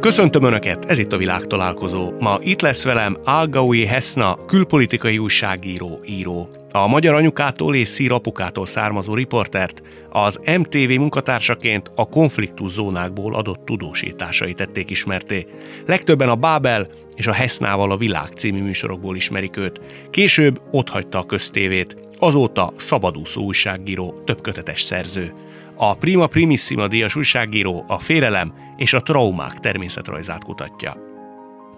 Köszöntöm Önöket, ez itt a világ találkozó. Ma itt lesz velem Algaui Hesna, külpolitikai újságíró, író. A magyar anyukától és szír apukától származó riportert az MTV munkatársaként a konfliktus zónákból adott tudósításai tették ismerté. Legtöbben a Bábel és a Hesznával a Világ című műsorokból ismerik őt. Később otthagyta a köztévét, azóta szabadúszó újságíró, többkötetes szerző. A Prima Primissima díjas újságíró a félelem és a traumák természetrajzát kutatja.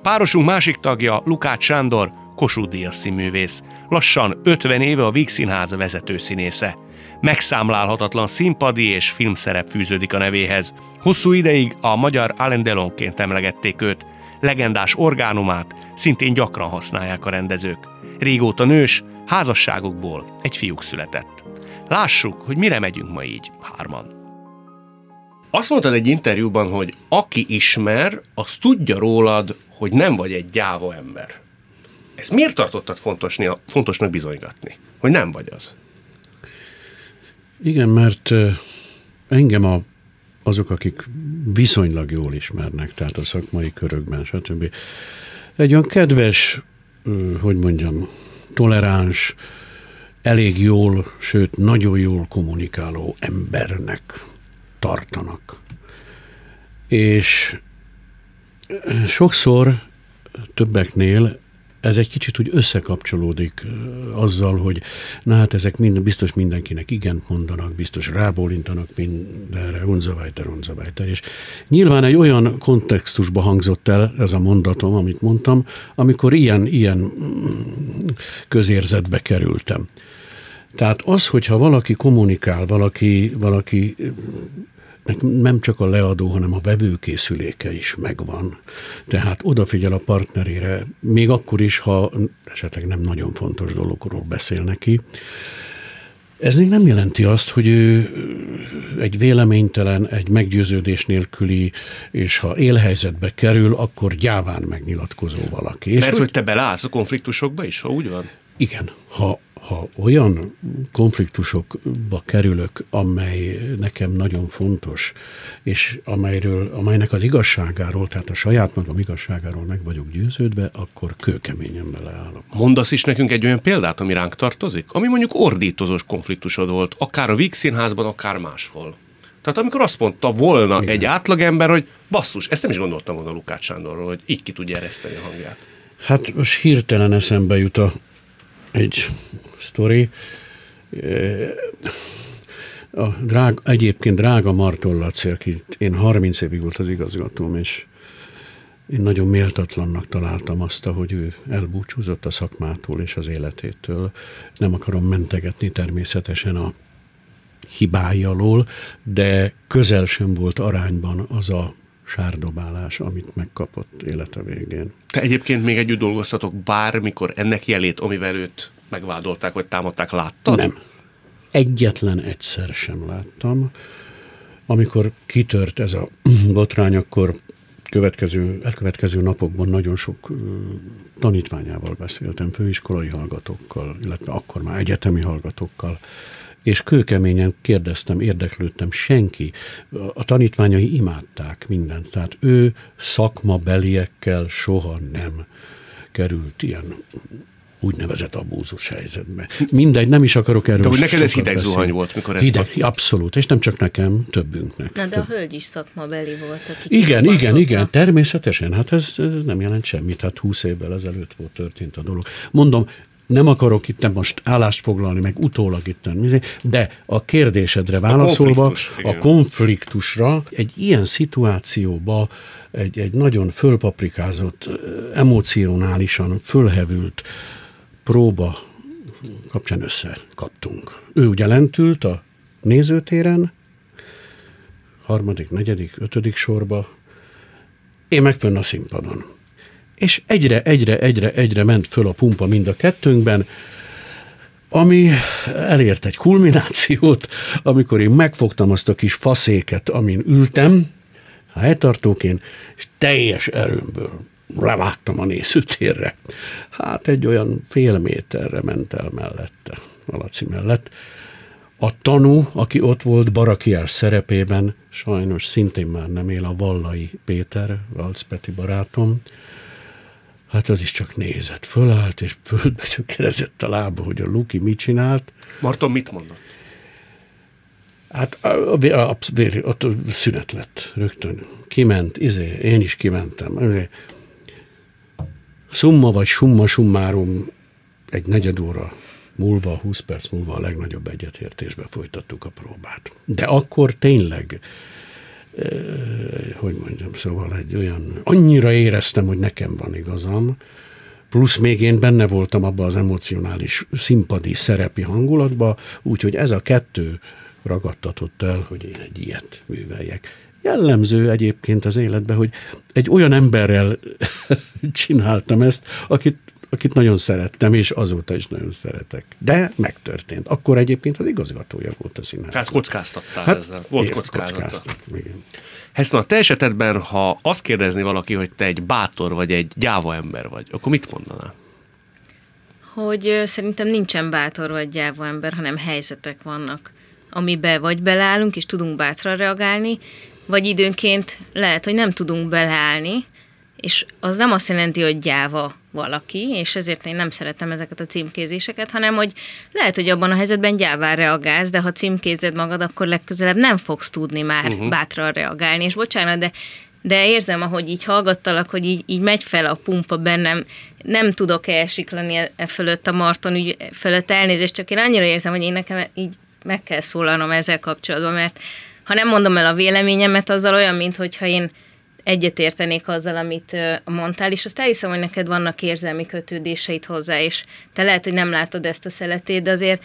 Párosunk másik tagja, Lukács Sándor, Kossuth Díjas színművész. Lassan 50 éve a Víg Színház vezető színésze. Megszámlálhatatlan színpadi és filmszerep fűződik a nevéhez. Hosszú ideig a magyar Alain Delonként emlegették őt. Legendás orgánumát szintén gyakran használják a rendezők. Régóta nős, házasságokból egy fiúk született. Lássuk, hogy mire megyünk ma így, hárman. Azt mondtad egy interjúban, hogy aki ismer, az tudja rólad, hogy nem vagy egy gyáva ember. Ezt miért tartottad fontosni, fontosnak bizonygatni? Hogy nem vagy az? Igen, mert engem a, azok, akik viszonylag jól ismernek, tehát a szakmai körökben, stb. Egy olyan kedves, hogy mondjam, toleráns, elég jól, sőt, nagyon jól kommunikáló embernek tartanak. És sokszor többeknél ez egy kicsit úgy összekapcsolódik azzal, hogy na hát ezek mind, biztos mindenkinek igent mondanak, biztos rábólintanak mindenre, unzavajter, unzavajter. És nyilván egy olyan kontextusba hangzott el ez a mondatom, amit mondtam, amikor ilyen, ilyen mm, közérzetbe kerültem. Tehát az, hogyha valaki kommunikál, valaki, valaki nem csak a leadó, hanem a vevőkészüléke is megvan. Tehát odafigyel a partnerére, még akkor is, ha esetleg nem nagyon fontos dologról beszél neki. Ez még nem jelenti azt, hogy ő egy véleménytelen, egy meggyőződés nélküli, és ha élhelyzetbe kerül, akkor gyáván megnyilatkozó valaki. Mert és hogy te beleállsz a konfliktusokba is, ha úgy van? Igen. Ha ha olyan konfliktusokba kerülök, amely nekem nagyon fontos, és amelyről, amelynek az igazságáról, tehát a saját magam igazságáról meg vagyok győződve, akkor kőkeményen beleállok. Mondasz is nekünk egy olyan példát, ami ránk tartozik? Ami mondjuk ordítozós konfliktusod volt, akár a Víg színházban, akár máshol. Tehát amikor azt mondta volna Igen. egy átlagember, hogy basszus, ezt nem is gondoltam volna Lukács Sándorról, hogy így ki tudja ereszteni a hangját. Hát most hirtelen eszembe jut a egy sztori. A drág, egyébként drága Marton Laci, aki én 30 évig volt az igazgatóm, és én nagyon méltatlannak találtam azt, hogy ő elbúcsúzott a szakmától és az életétől. Nem akarom mentegetni természetesen a hibái alól, de közel sem volt arányban az a sárdobálás, amit megkapott élete végén. Te egyébként még együtt dolgoztatok bármikor ennek jelét, amivel őt megvádolták, vagy támadták, láttad? Nem. Egyetlen egyszer sem láttam. Amikor kitört ez a botrány, akkor következő, elkövetkező napokban nagyon sok tanítványával beszéltem, főiskolai hallgatókkal, illetve akkor már egyetemi hallgatókkal, és kőkeményen kérdeztem, érdeklődtem, senki, a tanítványai imádták mindent, tehát ő szakmabeliekkel soha nem került ilyen úgynevezett abúzus helyzetbe. Mindegy, nem is akarok erről De neked ez hideg zuhany volt, mikor ez Hideg, a... abszolút, és nem csak nekem, többünknek. Na, de több. a hölgy is szakmabeli volt, aki Igen, igen, igen, természetesen. Hát ez, ez nem jelent semmit, hát húsz évvel ezelőtt volt történt a dolog. Mondom, nem akarok itt most állást foglalni, meg utólag itt, de a kérdésedre válaszolva, a, konfliktus, a konfliktusra egy ilyen szituációba egy, egy nagyon fölpaprikázott, emocionálisan fölhevült próba kapcsán összekaptunk. Ő ugye lent ült a nézőtéren, harmadik, negyedik, ötödik sorba, én meg fönn a színpadon és egyre, egyre, egyre, egyre ment föl a pumpa mind a kettőnkben, ami elért egy kulminációt, amikor én megfogtam azt a kis faszéket, amin ültem, helytartóként, és teljes erőmből levágtam a nézőtérre. Hát egy olyan fél méterre ment el mellette, a Laci mellett. A tanú, aki ott volt Barakiás szerepében, sajnos szintén már nem él a Vallai Péter, Valcpeti barátom, Hát az is csak nézett, fölállt, és földbe kerezett a lába, hogy a Luki mit csinált. Marton mit mondott? Hát a, a, a, a, ott szünet lett rögtön. Kiment, izé, én is kimentem. Szumma vagy summa summárum egy negyed óra múlva, 20 perc múlva a legnagyobb egyetértésbe folytattuk a próbát. De akkor tényleg, hogy mondjam, szóval egy olyan, annyira éreztem, hogy nekem van igazam, plusz még én benne voltam abban az emocionális színpadi szerepi hangulatba, úgyhogy ez a kettő ragadtatott el, hogy én egy ilyet műveljek. Jellemző egyébként az életben, hogy egy olyan emberrel csináltam ezt, akit, akit nagyon szerettem, és azóta is nagyon szeretek. De megtörtént. Akkor egyébként az igazgatója volt a színháznak. Tehát kockáztattál hát, ezzel. Volt kockázata. Igen. Heszna, a te esetedben, ha azt kérdezni valaki, hogy te egy bátor vagy egy gyáva ember vagy, akkor mit mondanál? Hogy szerintem nincsen bátor vagy gyáva ember, hanem helyzetek vannak amibe vagy beleállunk, és tudunk bátran reagálni, vagy időnként lehet, hogy nem tudunk beleállni, és az nem azt jelenti, hogy gyáva valaki, és ezért én nem szeretem ezeket a címkézéseket, hanem hogy lehet, hogy abban a helyzetben gyáván reagálsz, de ha címkézed magad, akkor legközelebb nem fogsz tudni már uh-huh. bátran reagálni. És bocsánat, de de érzem, ahogy így hallgattalak, hogy így, így megy fel a pumpa bennem, nem tudok elsiklani e, e fölött a Marton ügy fölött elnézést, csak én annyira érzem, hogy én nekem így meg kell szólalnom ezzel kapcsolatban, mert ha nem mondom el a véleményemet, azzal olyan, mintha én egyetértenék azzal, amit mondtál, és azt elhiszem, hogy neked vannak érzelmi kötődéseid hozzá, és te lehet, hogy nem látod ezt a szeletét, de azért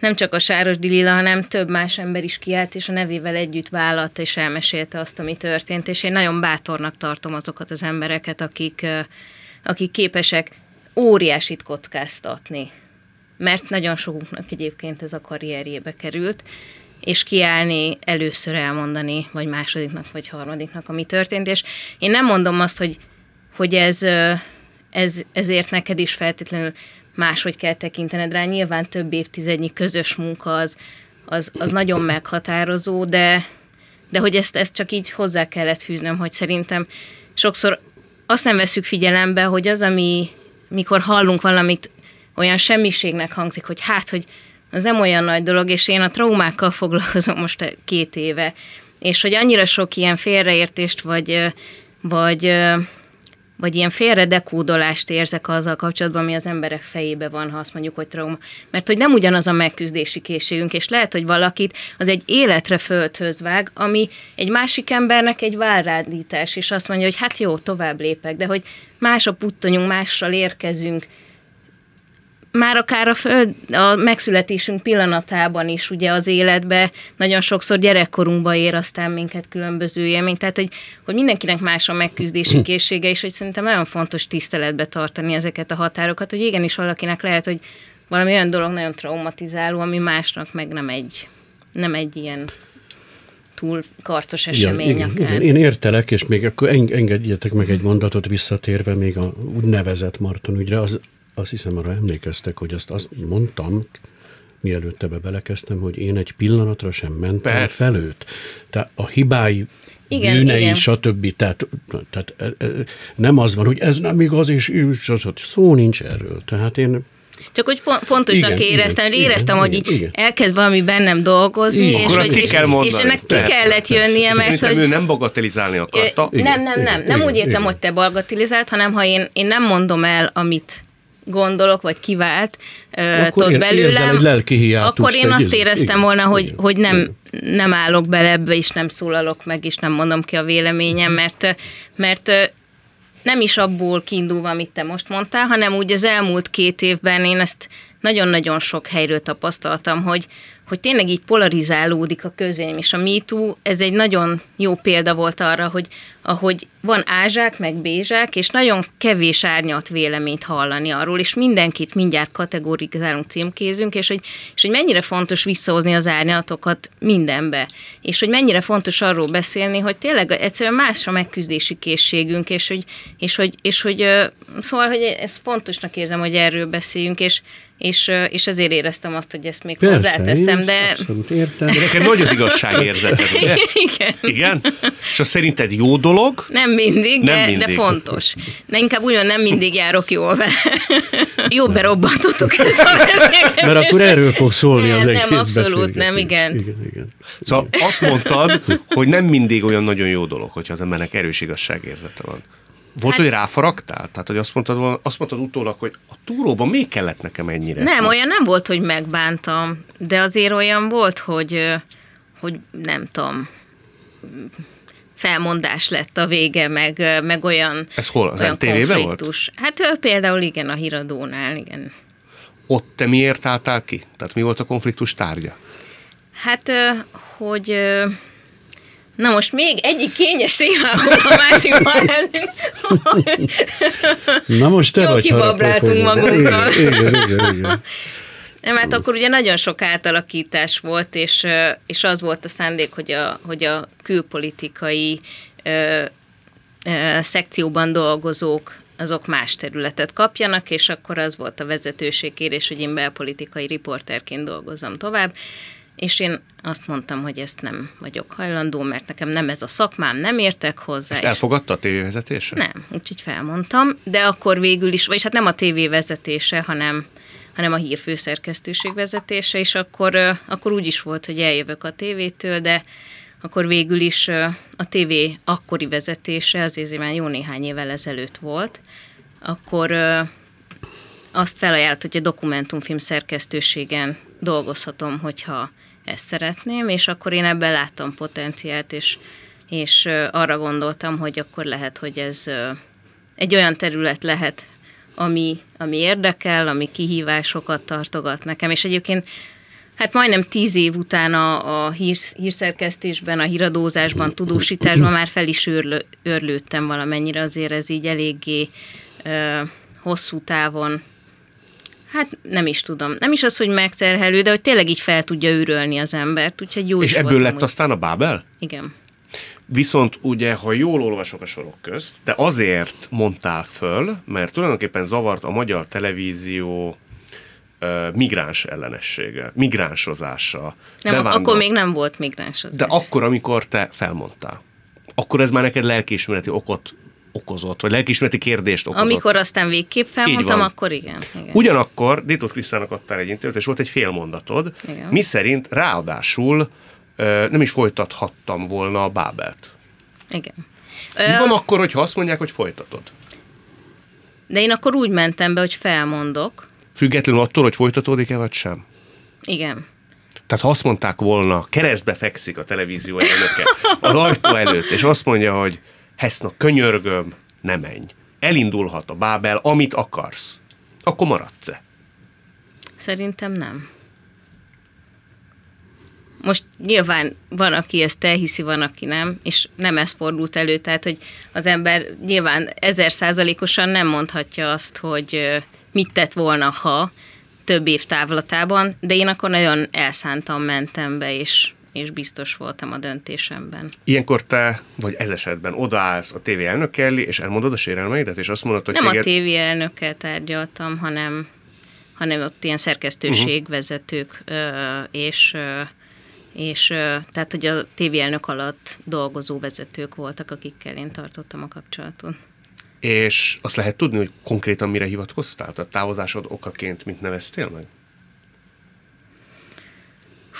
nem csak a Sáros Dilila, hanem több más ember is kiállt, és a nevével együtt vállalt, és elmesélte azt, ami történt, és én nagyon bátornak tartom azokat az embereket, akik, akik képesek óriásit kockáztatni. Mert nagyon sokunknak egyébként ez a karrierjébe került, és kiállni, először elmondani, vagy másodiknak, vagy harmadiknak, ami történt, és én nem mondom azt, hogy, hogy ez, ez, ezért neked is feltétlenül máshogy kell tekintened rá. Nyilván több évtizednyi közös munka az, az, az nagyon meghatározó, de, de hogy ezt, ezt csak így hozzá kellett fűznöm, hogy szerintem sokszor azt nem veszük figyelembe, hogy az, ami mikor hallunk valamit olyan semmiségnek hangzik, hogy hát, hogy az nem olyan nagy dolog, és én a traumákkal foglalkozom most két éve, és hogy annyira sok ilyen félreértést, vagy, vagy, vagy ilyen félredekódolást érzek azzal kapcsolatban, ami az emberek fejébe van, ha azt mondjuk, hogy trauma. Mert hogy nem ugyanaz a megküzdési készségünk, és lehet, hogy valakit az egy életre földhöz vág, ami egy másik embernek egy válrádítás, és azt mondja, hogy hát jó, tovább lépek, de hogy más a puttonyunk, mással érkezünk, már akár a, föld, a megszületésünk pillanatában is ugye az életbe nagyon sokszor gyerekkorunkba ér aztán minket különböző élmény. Tehát, hogy, hogy mindenkinek más a megküzdési készsége, és hogy szerintem nagyon fontos tiszteletbe tartani ezeket a határokat, hogy igenis valakinek lehet, hogy valami olyan dolog nagyon traumatizáló, ami másnak meg nem egy, nem egy ilyen túl karcos esemény. Igen, igen, igen, én értelek, és még akkor engedjetek meg egy mondatot visszatérve még a úgynevezett Marton ügyre. Az azt hiszem, arra emlékeztek, hogy azt, azt mondtam, mielőtt ebbe belekezdtem, hogy én egy pillanatra sem mentem Persze. felőtt. Tehát a hibái igen, bűnei, igen. stb. Tehát, tehát e, e, nem az van, hogy ez nem igaz, és, és szó nincs erről. Tehát én csak hogy fontosnak igen, éreztem, igen, éreztem, igen, hogy így igen. elkezd valami bennem dolgozni, igen. és, hogy, és, és ennek ki kellett jönnie, mert hogy... ő nem bagatelizálni akarta. Igen, nem, nem, nem. Igen, nem úgy értem, igen. hogy te bagatelizált, hanem ha én, én nem mondom el, amit gondolok, vagy kivált ott belőlem, lelki akkor én azt éreztem igen, volna, hogy, igen, hogy nem, igen. nem állok bele ebbe, és nem szólalok meg, és nem mondom ki a véleményem, mert, mert nem is abból kiindulva, amit te most mondtál, hanem úgy az elmúlt két évben én ezt nagyon-nagyon sok helyről tapasztaltam, hogy, hogy tényleg így polarizálódik a közvélemény, és a MeToo, ez egy nagyon jó példa volt arra, hogy ahogy van ázsák, meg bézsák, és nagyon kevés árnyalt véleményt hallani arról, és mindenkit mindjárt kategorizálunk, címkézünk, és hogy, és hogy mennyire fontos visszahozni az árnyalatokat mindenbe, és hogy mennyire fontos arról beszélni, hogy tényleg egyszerűen más a megküzdési készségünk, és hogy, és hogy, és hogy szóval, hogy ez fontosnak érzem, hogy erről beszéljünk, és, és, és ezért éreztem azt, hogy ezt még Persze, hozzáteszem, de... Abszolút értem. De neked nagy az igazságérzeted, ugye? Igen. Igen? És az szerinted jó dolog? Nem mindig, Nem de, mindig. de fontos. De inkább ugyan nem mindig járok jól vele. Jó berobbantottuk ezt a beszélgetést. Mert akkor erről fog szólni Nem, az nem, egész abszolút nem, igen. igen, igen. Szóval azt mondtad, hogy nem mindig olyan nagyon jó dolog, hogyha az embernek erős igazságérzete van. Volt, Hát- hogy ráfaragtál? Tehát, hogy azt mondtad, azt mondtad utólag, hogy a túróban még kellett nekem ennyire? Nem, olyan nem volt, hogy megbántam, de azért olyan volt, hogy, hogy nem tudom, felmondás lett a vége, meg, meg olyan, Ez hol? Az olyan MTV-ben volt? konfliktus. Hát például igen, a híradónál, igen. Ott te miért álltál ki? Tehát mi volt a konfliktus tárgya? Hát, hogy Na most még egyik kényes témából a másikban. Na most te Jó vagy kibabráltunk magunkról. Igen, igen, igen, igen. Nem, hát akkor ugye nagyon sok átalakítás volt, és, és az volt a szándék, hogy a, hogy a külpolitikai ö, ö, szekcióban dolgozók azok más területet kapjanak, és akkor az volt a vezetőség kérés, hogy én belpolitikai riporterként dolgozom tovább, és én azt mondtam, hogy ezt nem vagyok hajlandó, mert nekem nem ez a szakmám, nem értek hozzá. Ezt elfogadta a tévévezetése? nem, úgyhogy felmondtam, de akkor végül is, vagyis hát nem a tévé vezetése, hanem, hanem a hírfőszerkesztőség vezetése, és akkor, akkor úgy is volt, hogy eljövök a tévétől, de akkor végül is a tévé akkori vezetése, az azért már jó néhány évvel ezelőtt volt, akkor azt felajánlott, hogy a dokumentumfilm szerkesztőségen dolgozhatom, hogyha ezt szeretném, és akkor én ebben láttam potenciált, és, és arra gondoltam, hogy akkor lehet, hogy ez egy olyan terület lehet, ami, ami érdekel, ami kihívásokat tartogat nekem, és egyébként Hát majdnem tíz év után a, a hír, hírszerkesztésben, a híradózásban, tudósításban már fel is őrlő, őrlődtem valamennyire, azért ez így eléggé ö, hosszú távon Hát nem is tudom. Nem is az, hogy megterhelő, de hogy tényleg így fel tudja őrölni az embert, úgyhogy jó És is ebből lett amúgy. aztán a Bábel? Igen. Viszont ugye, ha jól olvasok a sorok közt, te azért mondtál föl, mert tulajdonképpen zavart a magyar televízió migráns ellenessége, migránsozása. Nem, bevándor- akkor még nem volt migráns az De akkor, amikor te felmondtál, akkor ez már neked lelkiismereti okot okozott, vagy lelkiismereti kérdést okozott. Amikor aztán végképp felmondtam, akkor igen. igen. Ugyanakkor Ditót Krisztának adtál egy interjút, és volt egy félmondatod, mi szerint ráadásul nem is folytathattam volna a Bábelt. igen. Mi van akkor, hogyha azt mondják, hogy folytatod? De én akkor úgy mentem be, hogy felmondok. Függetlenül attól, hogy folytatódik-e vagy sem? Igen. Tehát ha azt mondták volna, keresztbe fekszik a televízió elnöke az ajtó előtt, és azt mondja, hogy Heszna, könyörgöm, ne menj. Elindulhat a Bábel, amit akarsz. Akkor maradsz-e? Szerintem nem. Most nyilván van, aki ezt elhiszi, van, aki nem, és nem ez fordult elő, tehát, hogy az ember nyilván ezer százalékosan nem mondhatja azt, hogy mit tett volna, ha több év távlatában, de én akkor nagyon elszántan mentem be, és, és biztos voltam a döntésemben. Ilyenkor te, vagy ez esetben odaállsz a tévé elnök elé, és elmondod a sérelmeidet, és azt mondod, hogy Nem a téged... tévé elnökkel tárgyaltam, hanem, hanem ott ilyen szerkesztőségvezetők, ö, és, és tehát, hogy a tévé elnök alatt dolgozó vezetők voltak, akikkel én tartottam a kapcsolatot. És azt lehet tudni, hogy konkrétan mire hivatkoztál? Tehát távozásod okaként mit neveztél meg?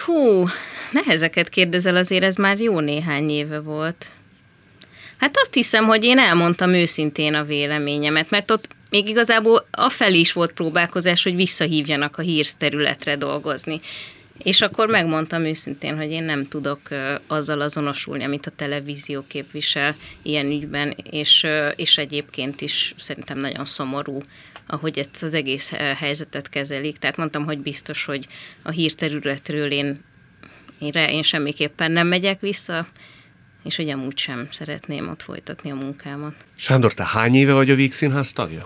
Hú, nehezeket kérdezel, azért ez már jó néhány éve volt. Hát azt hiszem, hogy én elmondtam őszintén a véleményemet, mert ott még igazából afelé is volt próbálkozás, hogy visszahívjanak a hírterületre dolgozni. És akkor megmondtam őszintén, hogy én nem tudok azzal azonosulni, amit a televízió képvisel ilyen ügyben, és, és egyébként is szerintem nagyon szomorú, ahogy ezt az egész helyzetet kezelik. Tehát mondtam, hogy biztos, hogy a hírterületről én, én, én semmiképpen nem megyek vissza, és hogy amúgy sem szeretném ott folytatni a munkámat. Sándor, te hány éve vagy a Víg Színház tagja?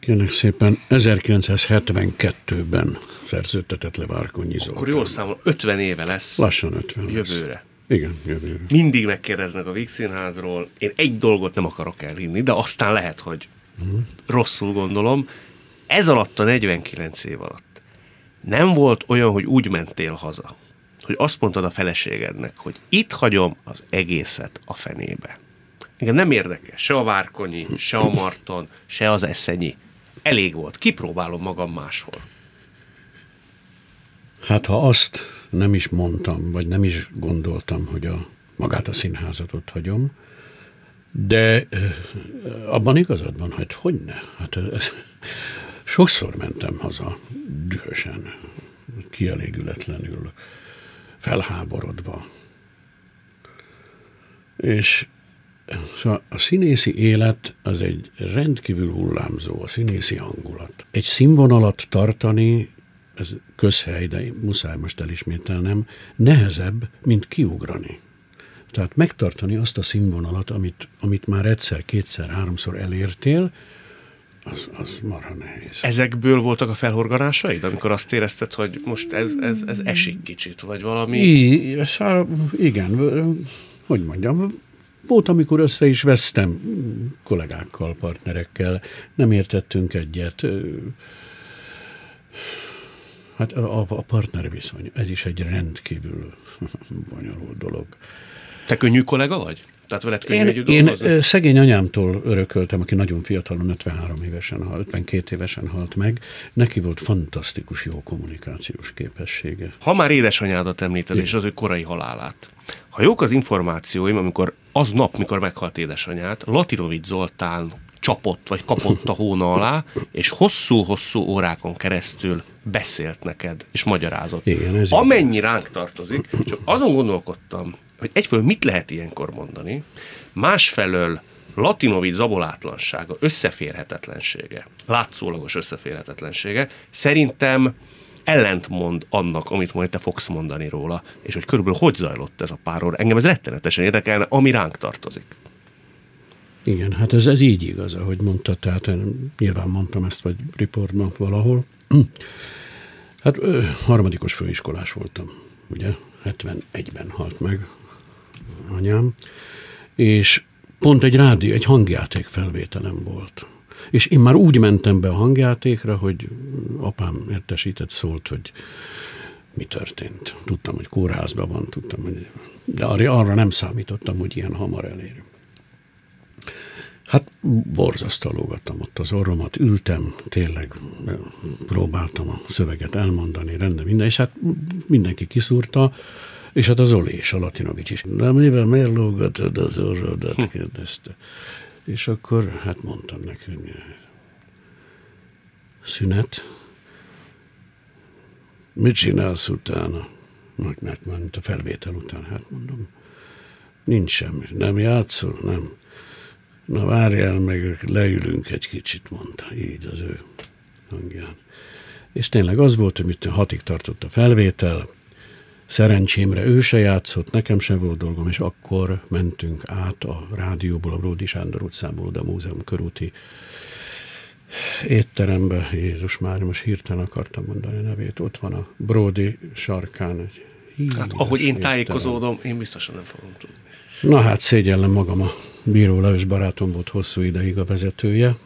Kérlek szépen, 1972-ben szerződtetett le Várkonyi Zoltán. Akkor jól számol, 50 éve lesz Lassan 50 lesz. jövőre. Igen, jövőre. Mindig megkérdeznek a Víg Színházról. Én egy dolgot nem akarok elhinni, de aztán lehet, hogy rosszul gondolom. ez alatt a 49 év alatt nem volt olyan, hogy úgy mentél haza, hogy azt mondtad a feleségednek, hogy itt hagyom az egészet a fenébe. Engem nem érdekel se a Várkonyi, se a Marton, se az Eszenyi. Elég volt, kipróbálom magam máshol. Hát ha azt nem is mondtam, vagy nem is gondoltam, hogy a, magát a színházat ott hagyom, de abban igazad van, hogy hogy ne? Hát ez, sokszor mentem haza dühösen, kielégületlenül, felháborodva. És Szóval a színészi élet az egy rendkívül hullámzó, a színészi hangulat. Egy színvonalat tartani, ez közhely, de muszáj most elismételnem, nehezebb, mint kiugrani. Tehát megtartani azt a színvonalat, amit, amit már egyszer, kétszer, háromszor elértél, az, az marha nehéz. Ezekből voltak a felhorganásaid, amikor azt érezted, hogy most ez, ez, ez esik kicsit, vagy valami? I, igen, hogy mondjam, volt, amikor össze is vesztem kollégákkal, partnerekkel, nem értettünk egyet. Hát a, a partner viszony, ez is egy rendkívül bonyolult dolog. Te könnyű kollega vagy? Tehát veled könnyű én, én szegény anyámtól örököltem, aki nagyon fiatalon, 53 évesen halt, 52 évesen halt meg. Neki volt fantasztikus jó kommunikációs képessége. Ha már édesanyádat említed, és az ő korai halálát. Ha jók az információim, amikor az nap, mikor meghalt édesanyát, Latinovic Zoltán csapott, vagy kapott a hóna alá, és hosszú-hosszú órákon keresztül beszélt neked, és magyarázott. Igen, ez Amennyi igaz. ránk tartozik, csak azon gondolkodtam, hogy egyfelől mit lehet ilyenkor mondani, másfelől Latinovic zabolátlansága, összeférhetetlensége, látszólagos összeférhetetlensége szerintem ellentmond annak, amit majd te fogsz mondani róla, és hogy körülbelül hogy zajlott ez a páror. Engem ez rettenetesen érdekelne, ami ránk tartozik. Igen, hát ez, ez így igaz, ahogy mondta, tehát én nyilván mondtam ezt, vagy riportban valahol. Hát ö, harmadikos főiskolás voltam, ugye, 71-ben halt meg anyám, és pont egy rádió, egy hangjáték felvételem volt. És én már úgy mentem be a hangjátékra, hogy apám értesített szólt, hogy mi történt. Tudtam, hogy kórházban van, tudtam, hogy... De arra nem számítottam, hogy ilyen hamar elér. Hát borzasztó lógattam ott az orromat, ültem, tényleg próbáltam a szöveget elmondani, rendben minden, és hát mindenki kiszúrta, és hát az Oli és a Latinovics is. De mivel miért lógatod az orrodat, hm. kérdezte. És akkor hát mondtam neki, hogy szünet, mit csinálsz utána? Meg, meg, mint a felvétel után, hát mondom, nincs semmi. Nem játszol? Nem. Na várjál meg, leülünk egy kicsit, mondta így az ő hangján. És tényleg az volt, hogy mit hatig tartott a felvétel, Szerencsémre ő se játszott, nekem se volt dolgom, és akkor mentünk át a rádióból, a Bródi Sándor utcából, oda a múzeum körúti étterembe. Jézus már, most hirtelen akartam mondani a nevét. Ott van a Bródi sarkán egy Hát ahogy én étterem. tájékozódom, én biztosan nem fogom tudni. Na hát szégyellem magam, a Bíró Lajos barátom volt hosszú ideig a vezetője.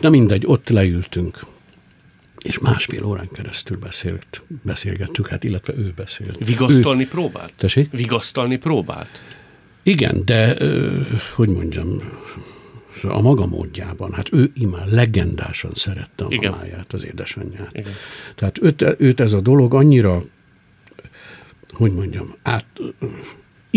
Na mindegy, ott leültünk és másfél órán keresztül beszélt, beszélgettük, hát illetve ő beszélt. Vigasztalni ő, próbált? Tesi? Vigasztalni próbált? Igen, de hogy mondjam, a maga módjában, hát ő imán legendásan szerette a Igen. mamáját, az édesanyját. Igen. Tehát őt, őt ez a dolog annyira, hogy mondjam, át,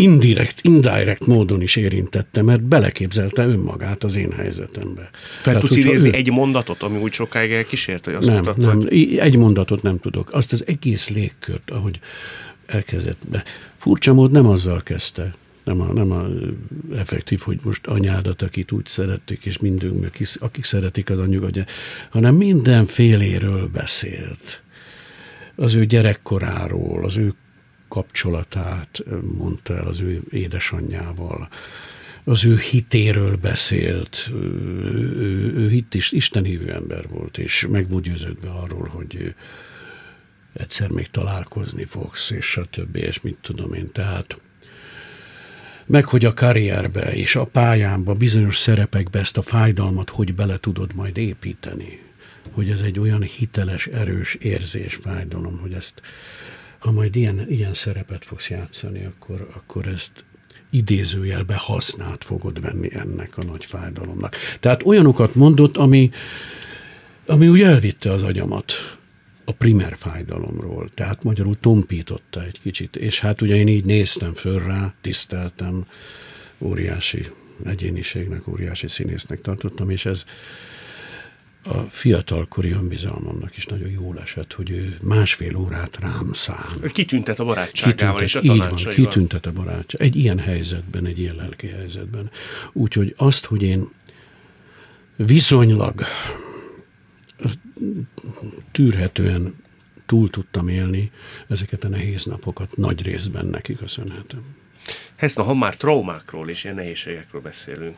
indirekt, indirekt módon is érintette, mert beleképzelte önmagát az én helyzetembe. Fel Tehát, tudsz idézni ő... egy mondatot, ami úgy sokáig elkísért, hogy azt nem, mondtad, nem, hogy... egy mondatot nem tudok. Azt az egész légkört, ahogy elkezdett be. Furcsa mód nem azzal kezdte, nem a, nem a effektív, hogy most anyádat, akit úgy szerették, és mindünk, akik szeretik az anyukat, hanem mindenféléről beszélt. Az ő gyerekkoráról, az ő kapcsolatát mondta el az ő édesanyjával, az ő hitéről beszélt, ő, ő, ő hit is, Isten hívő ember volt, és meg volt győződve arról, hogy egyszer még találkozni fogsz, és stb. és mit tudom én, tehát meg hogy a karrierbe és a pályámba, bizonyos szerepekbe ezt a fájdalmat hogy bele tudod majd építeni. hogy ez egy olyan hiteles, erős érzés, fájdalom, hogy ezt, ha majd ilyen, ilyen szerepet fogsz játszani, akkor, akkor ezt idézőjelbe használt fogod venni ennek a nagy fájdalomnak. Tehát olyanokat mondott, ami, ami úgy elvitte az agyamat a primer fájdalomról, tehát magyarul tompította egy kicsit, és hát ugye én így néztem föl rá, tiszteltem, óriási egyéniségnek, óriási színésznek tartottam, és ez a fiatalkori önbizalmamnak is nagyon jól esett, hogy ő másfél órát rám szám. Kitüntet a barátságával kitüntet, és a. Így van, kitüntet a barátság. Egy ilyen helyzetben, egy ilyen lelki helyzetben. Úgyhogy azt, hogy én viszonylag tűrhetően túl tudtam élni ezeket a nehéz napokat, nagy részben neki köszönhetem. Heszna, ha már traumákról és ilyen nehézségekről beszélünk,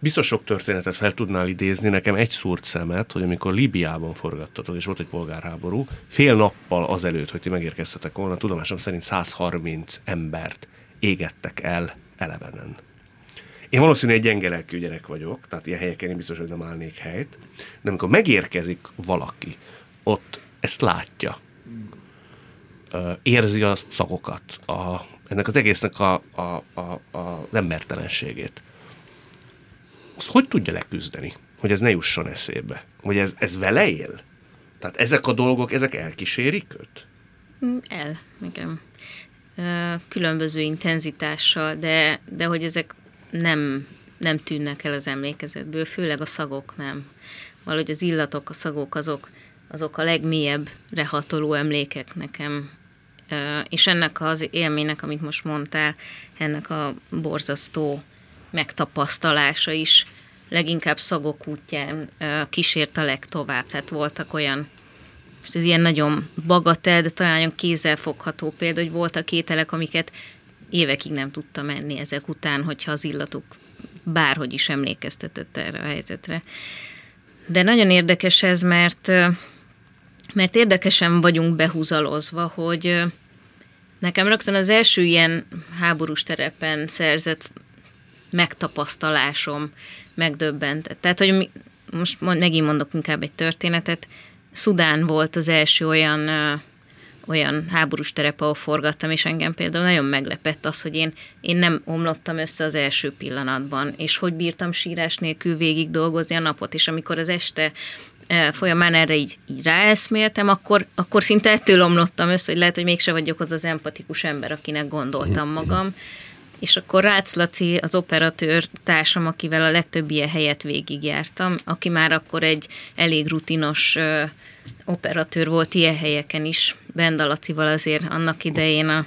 biztos sok történetet fel tudnál idézni, nekem egy szúrt szemet, hogy amikor Libiában forgattatod, és volt egy polgárháború, fél nappal azelőtt, hogy ti megérkeztetek volna, tudomásom szerint 130 embert égettek el elevenen. Én valószínűleg egy gyenge lelkű gyerek vagyok, tehát ilyen helyeken én biztos, hogy nem állnék helyt, de amikor megérkezik valaki, ott ezt látja, érzi a szagokat, a, ennek az egésznek a, a, a, a, embertelenségét. Azt hogy tudja leküzdeni, hogy ez ne jusson eszébe? Hogy ez, ez vele él? Tehát ezek a dolgok, ezek elkísérik őt? Mm, el, igen. Különböző intenzitással, de, de hogy ezek nem, nem tűnnek el az emlékezetből, főleg a szagok nem. Valahogy az illatok, a szagok azok, azok a legmélyebb rehatoló emlékek nekem. És ennek az élménynek, amit most mondtál, ennek a borzasztó megtapasztalása is leginkább szagok útján kísért a legtovább. Tehát voltak olyan, most ez ilyen nagyon bagatel, de talán nagyon kézzelfogható példa, hogy voltak ételek, amiket évekig nem tudta menni ezek után, hogyha az illatuk bárhogy is emlékeztetett erre a helyzetre. De nagyon érdekes ez, mert, mert érdekesen vagyunk behúzalozva, hogy nekem rögtön az első ilyen háborús terepen szerzett megtapasztalásom megdöbbent. Tehát, hogy most megint mondok inkább egy történetet, Szudán volt az első olyan olyan háborús terep, ahol forgattam, és engem például nagyon meglepett az, hogy én, én nem omlottam össze az első pillanatban, és hogy bírtam sírás nélkül végig dolgozni a napot, és amikor az este folyamán erre így, így ráeszméltem, akkor, akkor szinte ettől omlottam össze, hogy lehet, hogy mégse vagyok az az empatikus ember, akinek gondoltam magam. És akkor Rácz Laci, az operatőr társam, akivel a legtöbb ilyen helyet végigjártam, aki már akkor egy elég rutinos operatőr volt ilyen helyeken is, Benda Lacival azért annak idején a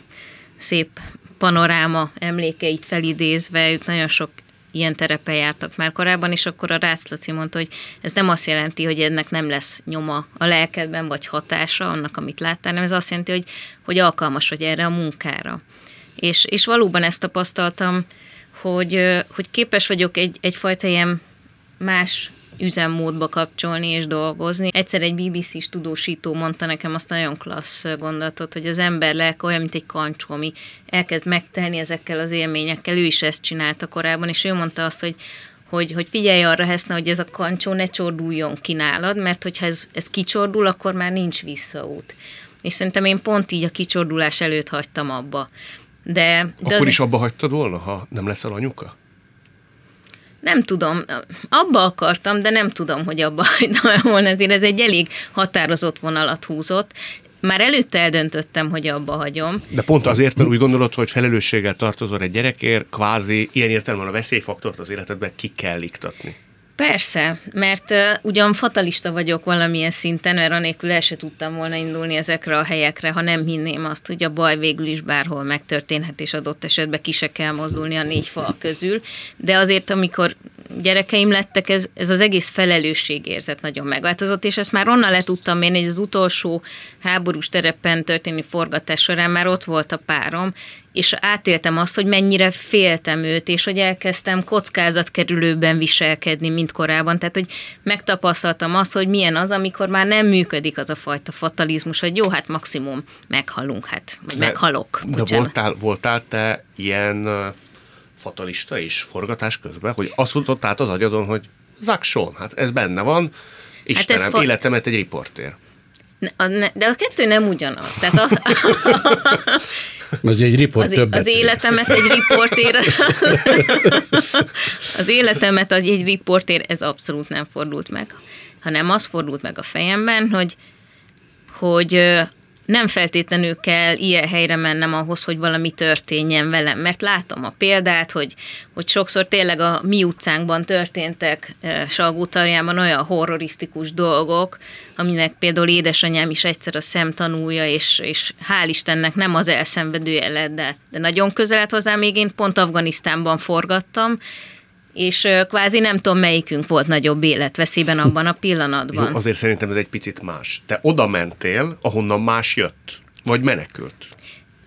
szép panoráma emlékeit felidézve, ők nagyon sok ilyen terepe jártak már korábban, és akkor a Rácz Laci mondta, hogy ez nem azt jelenti, hogy ennek nem lesz nyoma a lelkedben, vagy hatása annak, amit láttál, hanem ez azt jelenti, hogy, hogy alkalmas vagy erre a munkára. És, és valóban ezt tapasztaltam, hogy, hogy képes vagyok egy, egyfajta ilyen más üzemmódba kapcsolni és dolgozni. Egyszer egy BBC-s tudósító mondta nekem azt nagyon klassz gondolatot, hogy az ember lelke olyan, mint egy kancsó, ami elkezd megtelni ezekkel az élményekkel. Ő is ezt csinálta korábban, és ő mondta azt, hogy hogy, hogy figyelj arra, Heszne, hogy ez a kancsó ne csorduljon ki nálad, mert hogyha ez, ez kicsordul, akkor már nincs visszaút. És szerintem én pont így a kicsordulás előtt hagytam abba. De, de akkor az... is abba hagytad volna, ha nem leszel anyuka? nem tudom, abba akartam, de nem tudom, hogy abba hagytam volna, ezért ez egy elég határozott vonalat húzott. Már előtte eldöntöttem, hogy abba hagyom. De pont azért, mert úgy gondolod, hogy felelősséggel tartozol egy gyerekért, kvázi ilyen értelemben a veszélyfaktort az életedben ki kell iktatni. Persze, mert uh, ugyan fatalista vagyok valamilyen szinten, mert anélkül el se tudtam volna indulni ezekre a helyekre, ha nem hinném azt, hogy a baj végül is bárhol megtörténhet, és adott esetben ki se kell mozdulni a négy fal közül. De azért, amikor gyerekeim lettek, ez, ez az egész felelősségérzet nagyon megváltozott, és ezt már onnan le tudtam mérni, hogy az utolsó háborús terepen történő forgatás során már ott volt a párom, és átéltem azt, hogy mennyire féltem őt, és hogy elkezdtem kockázatkerülőben viselkedni, mint korábban. Tehát, hogy megtapasztaltam azt, hogy milyen az, amikor már nem működik az a fajta fatalizmus, hogy jó, hát maximum meghalunk, hát, vagy de, meghalok. De voltál, voltál te ilyen fatalista is forgatás közben, hogy azt futott át az agyadon, hogy zakson, hát ez benne van, Istenem, hát fa... életemet egy riportér. De a kettő nem ugyanaz. Tehát az, az egy riport az, többet. Az életemet egy riportér, az életemet egy riportér, ez abszolút nem fordult meg, hanem az fordult meg a fejemben, hogy, hogy nem feltétlenül kell ilyen helyre mennem ahhoz, hogy valami történjen velem, mert látom a példát, hogy, hogy sokszor tényleg a mi utcánkban történtek e, Salgótarjában olyan horrorisztikus dolgok, aminek például édesanyám is egyszer a szemtanúja, és, és hál' Istennek nem az elszenvedője lett, de, de nagyon közel lett hozzá, még én pont Afganisztánban forgattam, és kvázi nem tudom, melyikünk volt nagyobb életveszélyben abban a pillanatban. Jó, azért szerintem ez egy picit más. Te oda mentél, ahonnan más jött, vagy menekült.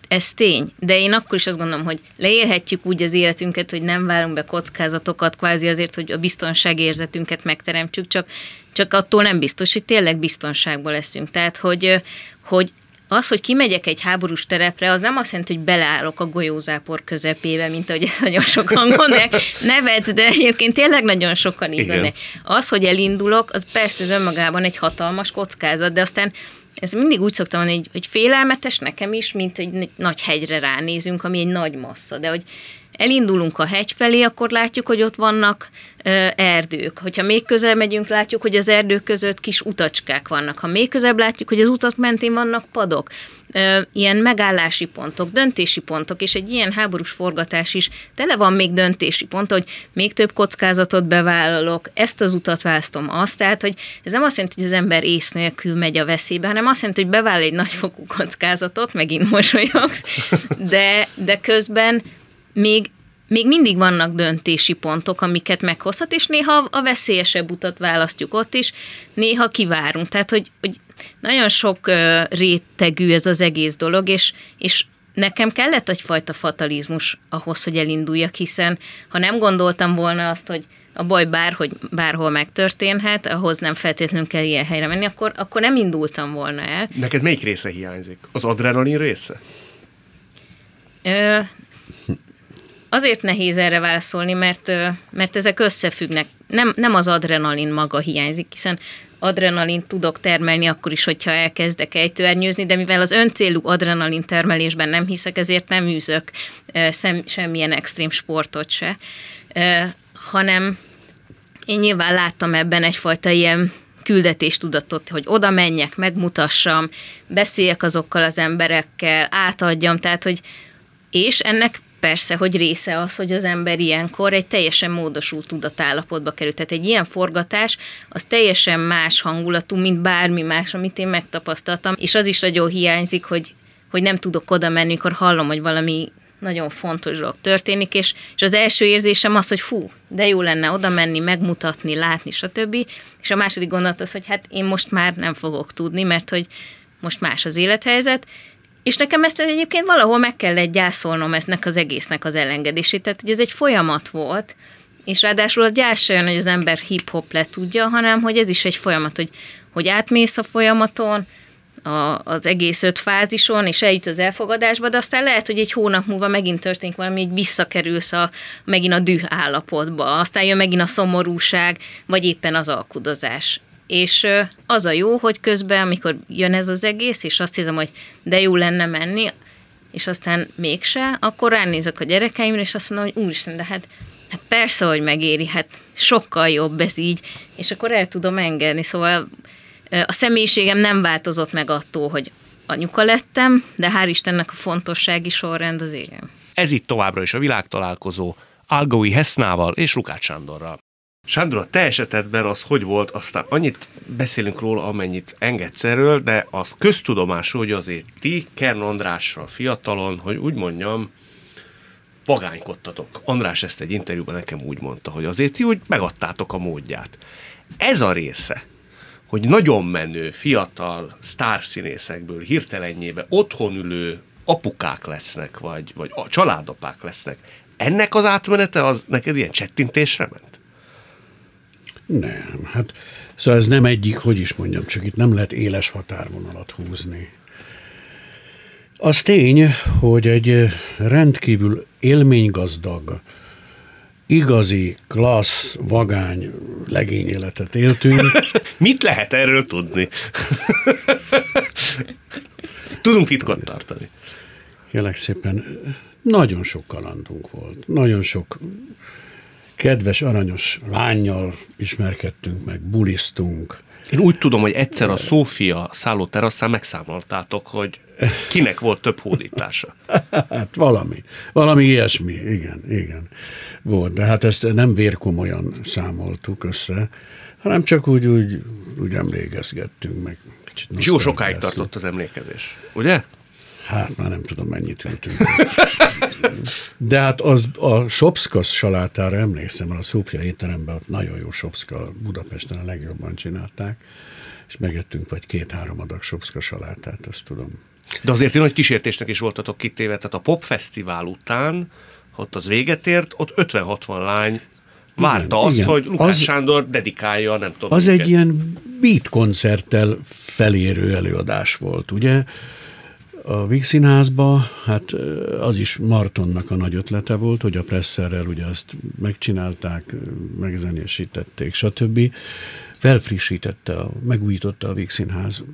Ez tény, de én akkor is azt gondolom, hogy leélhetjük úgy az életünket, hogy nem várunk be kockázatokat, kvázi azért, hogy a biztonságérzetünket megteremtsük, csak, csak attól nem biztos, hogy tényleg biztonságban leszünk. Tehát, hogy, hogy az, hogy kimegyek egy háborús terepre, az nem azt jelenti, hogy beleállok a golyózápor közepébe, mint ahogy ezt nagyon sokan gondolják. Nevet, de egyébként tényleg nagyon sokan így gondolják. Az, hogy elindulok, az persze az önmagában egy hatalmas kockázat, de aztán ez mindig úgy szoktam mondani, hogy, hogy félelmetes nekem is, mint egy nagy hegyre ránézünk, ami egy nagy massza, de hogy elindulunk a hegy felé, akkor látjuk, hogy ott vannak erdők. Hogyha még közel megyünk, látjuk, hogy az erdők között kis utacskák vannak. Ha még közebb látjuk, hogy az utak mentén vannak padok. Ilyen megállási pontok, döntési pontok, és egy ilyen háborús forgatás is tele van még döntési pont, hogy még több kockázatot bevállalok, ezt az utat választom, azt, tehát, hogy ez nem azt jelenti, hogy az ember ész nélkül megy a veszélybe, hanem azt jelenti, hogy bevállal egy nagyfokú kockázatot, megint mosolyogsz, de, de közben még még mindig vannak döntési pontok, amiket meghozhat, és néha a veszélyesebb utat választjuk ott is, néha kivárunk. Tehát, hogy, hogy nagyon sok rétegű ez az egész dolog, és, és nekem kellett egyfajta fatalizmus ahhoz, hogy elinduljak, hiszen ha nem gondoltam volna azt, hogy a baj bárhogy bárhol megtörténhet, ahhoz nem feltétlenül kell ilyen helyre menni, akkor, akkor nem indultam volna el. Neked melyik része hiányzik? Az adrenalin része? Ö, Azért nehéz erre válaszolni, mert, mert ezek összefüggnek. Nem, nem az adrenalin maga hiányzik, hiszen adrenalin tudok termelni akkor is, hogyha elkezdek ejtőernyőzni, de mivel az öncélú adrenalin termelésben nem hiszek, ezért nem űzök szem, semmilyen extrém sportot se, hanem én nyilván láttam ebben egyfajta ilyen küldetéstudatot, hogy oda menjek, megmutassam, beszéljek azokkal az emberekkel, átadjam, tehát hogy és ennek persze, hogy része az, hogy az ember ilyenkor egy teljesen módosult tudatállapotba kerül. Tehát egy ilyen forgatás, az teljesen más hangulatú, mint bármi más, amit én megtapasztaltam, és az is nagyon hiányzik, hogy, hogy nem tudok oda menni, amikor hallom, hogy valami nagyon fontos dolog történik, és, és az első érzésem az, hogy fú, de jó lenne oda menni, megmutatni, látni, stb. És a második gondolat az, hogy hát én most már nem fogok tudni, mert hogy most más az élethelyzet, és nekem ezt egyébként valahol meg kellett gyászolnom eznek az egésznek az elengedését, tehát hogy ez egy folyamat volt, és ráadásul az gyász se hogy az ember hip-hop le tudja, hanem hogy ez is egy folyamat, hogy, hogy átmész a folyamaton, a, az egész öt fázison, és eljut az elfogadásba, de aztán lehet, hogy egy hónap múlva megint történik valami, hogy visszakerülsz a, megint a düh állapotba, aztán jön megint a szomorúság, vagy éppen az alkudozás. És az a jó, hogy közben, amikor jön ez az egész, és azt hiszem, hogy de jó lenne menni, és aztán mégse, akkor ránézek a gyerekeimre, és azt mondom, hogy úristen, de hát, hát persze, hogy megéri, hát sokkal jobb ez így, és akkor el tudom engedni. Szóval a személyiségem nem változott meg attól, hogy anyuka lettem, de hál' Istennek a fontossági sorrend az élem. Ez itt továbbra is a világtalálkozó Algói Hesznával és Lukács Sándorral. Sándor, a te esetedben az hogy volt, aztán annyit beszélünk róla, amennyit engedsz erről, de az köztudomású, hogy azért ti Kern Andrással fiatalon, hogy úgy mondjam, pagánykodtatok. András ezt egy interjúban nekem úgy mondta, hogy azért ti úgy megadtátok a módját. Ez a része, hogy nagyon menő, fiatal sztárszínészekből hirtelenjébe otthon ülő apukák lesznek, vagy, vagy a családapák lesznek. Ennek az átmenete az neked ilyen csettintésre ment? Nem, hát szóval ez nem egyik, hogy is mondjam, csak itt nem lehet éles határvonalat húzni. Az tény, hogy egy rendkívül élménygazdag igazi, klassz, vagány legény életet éltünk. Mit lehet erről tudni? Tudunk titkot tartani. Kérlek szépen, nagyon sok kalandunk volt. Nagyon sok kedves, aranyos lányjal ismerkedtünk meg, bulisztunk. Én úgy tudom, hogy egyszer a Szófia szálló teraszán megszámoltátok, hogy kinek volt több hódítása. Hát valami, valami ilyesmi, igen, igen, volt. De hát ezt nem vérkomolyan számoltuk össze, hanem csak úgy, úgy, úgy emlékezgettünk meg. Kicsit És jó sokáig tartott az emlékezés, ugye? Hát már nem tudom, mennyit ültünk. De hát az a Sopszkasz salátára emlékszem, a Szófia étteremben ott nagyon jó Sopszka, Budapesten a legjobban csinálták, és megettünk vagy két-három adag Sopszka salátát, azt tudom. De azért én nagy kísértésnek is voltatok kitéve, tehát a popfesztivál után, ott az véget ért, ott 50-60 lány várta igen, azt, igen. hogy Lukács az, Sándor dedikálja, nem tudom. Az egy ilyen beat koncerttel felérő előadás volt, ugye? A Víg Színházba, hát az is Martonnak a nagy ötlete volt, hogy a presszerrel ugye azt megcsinálták, megzenésítették, stb. Felfrissítette, megújította a Víg Színház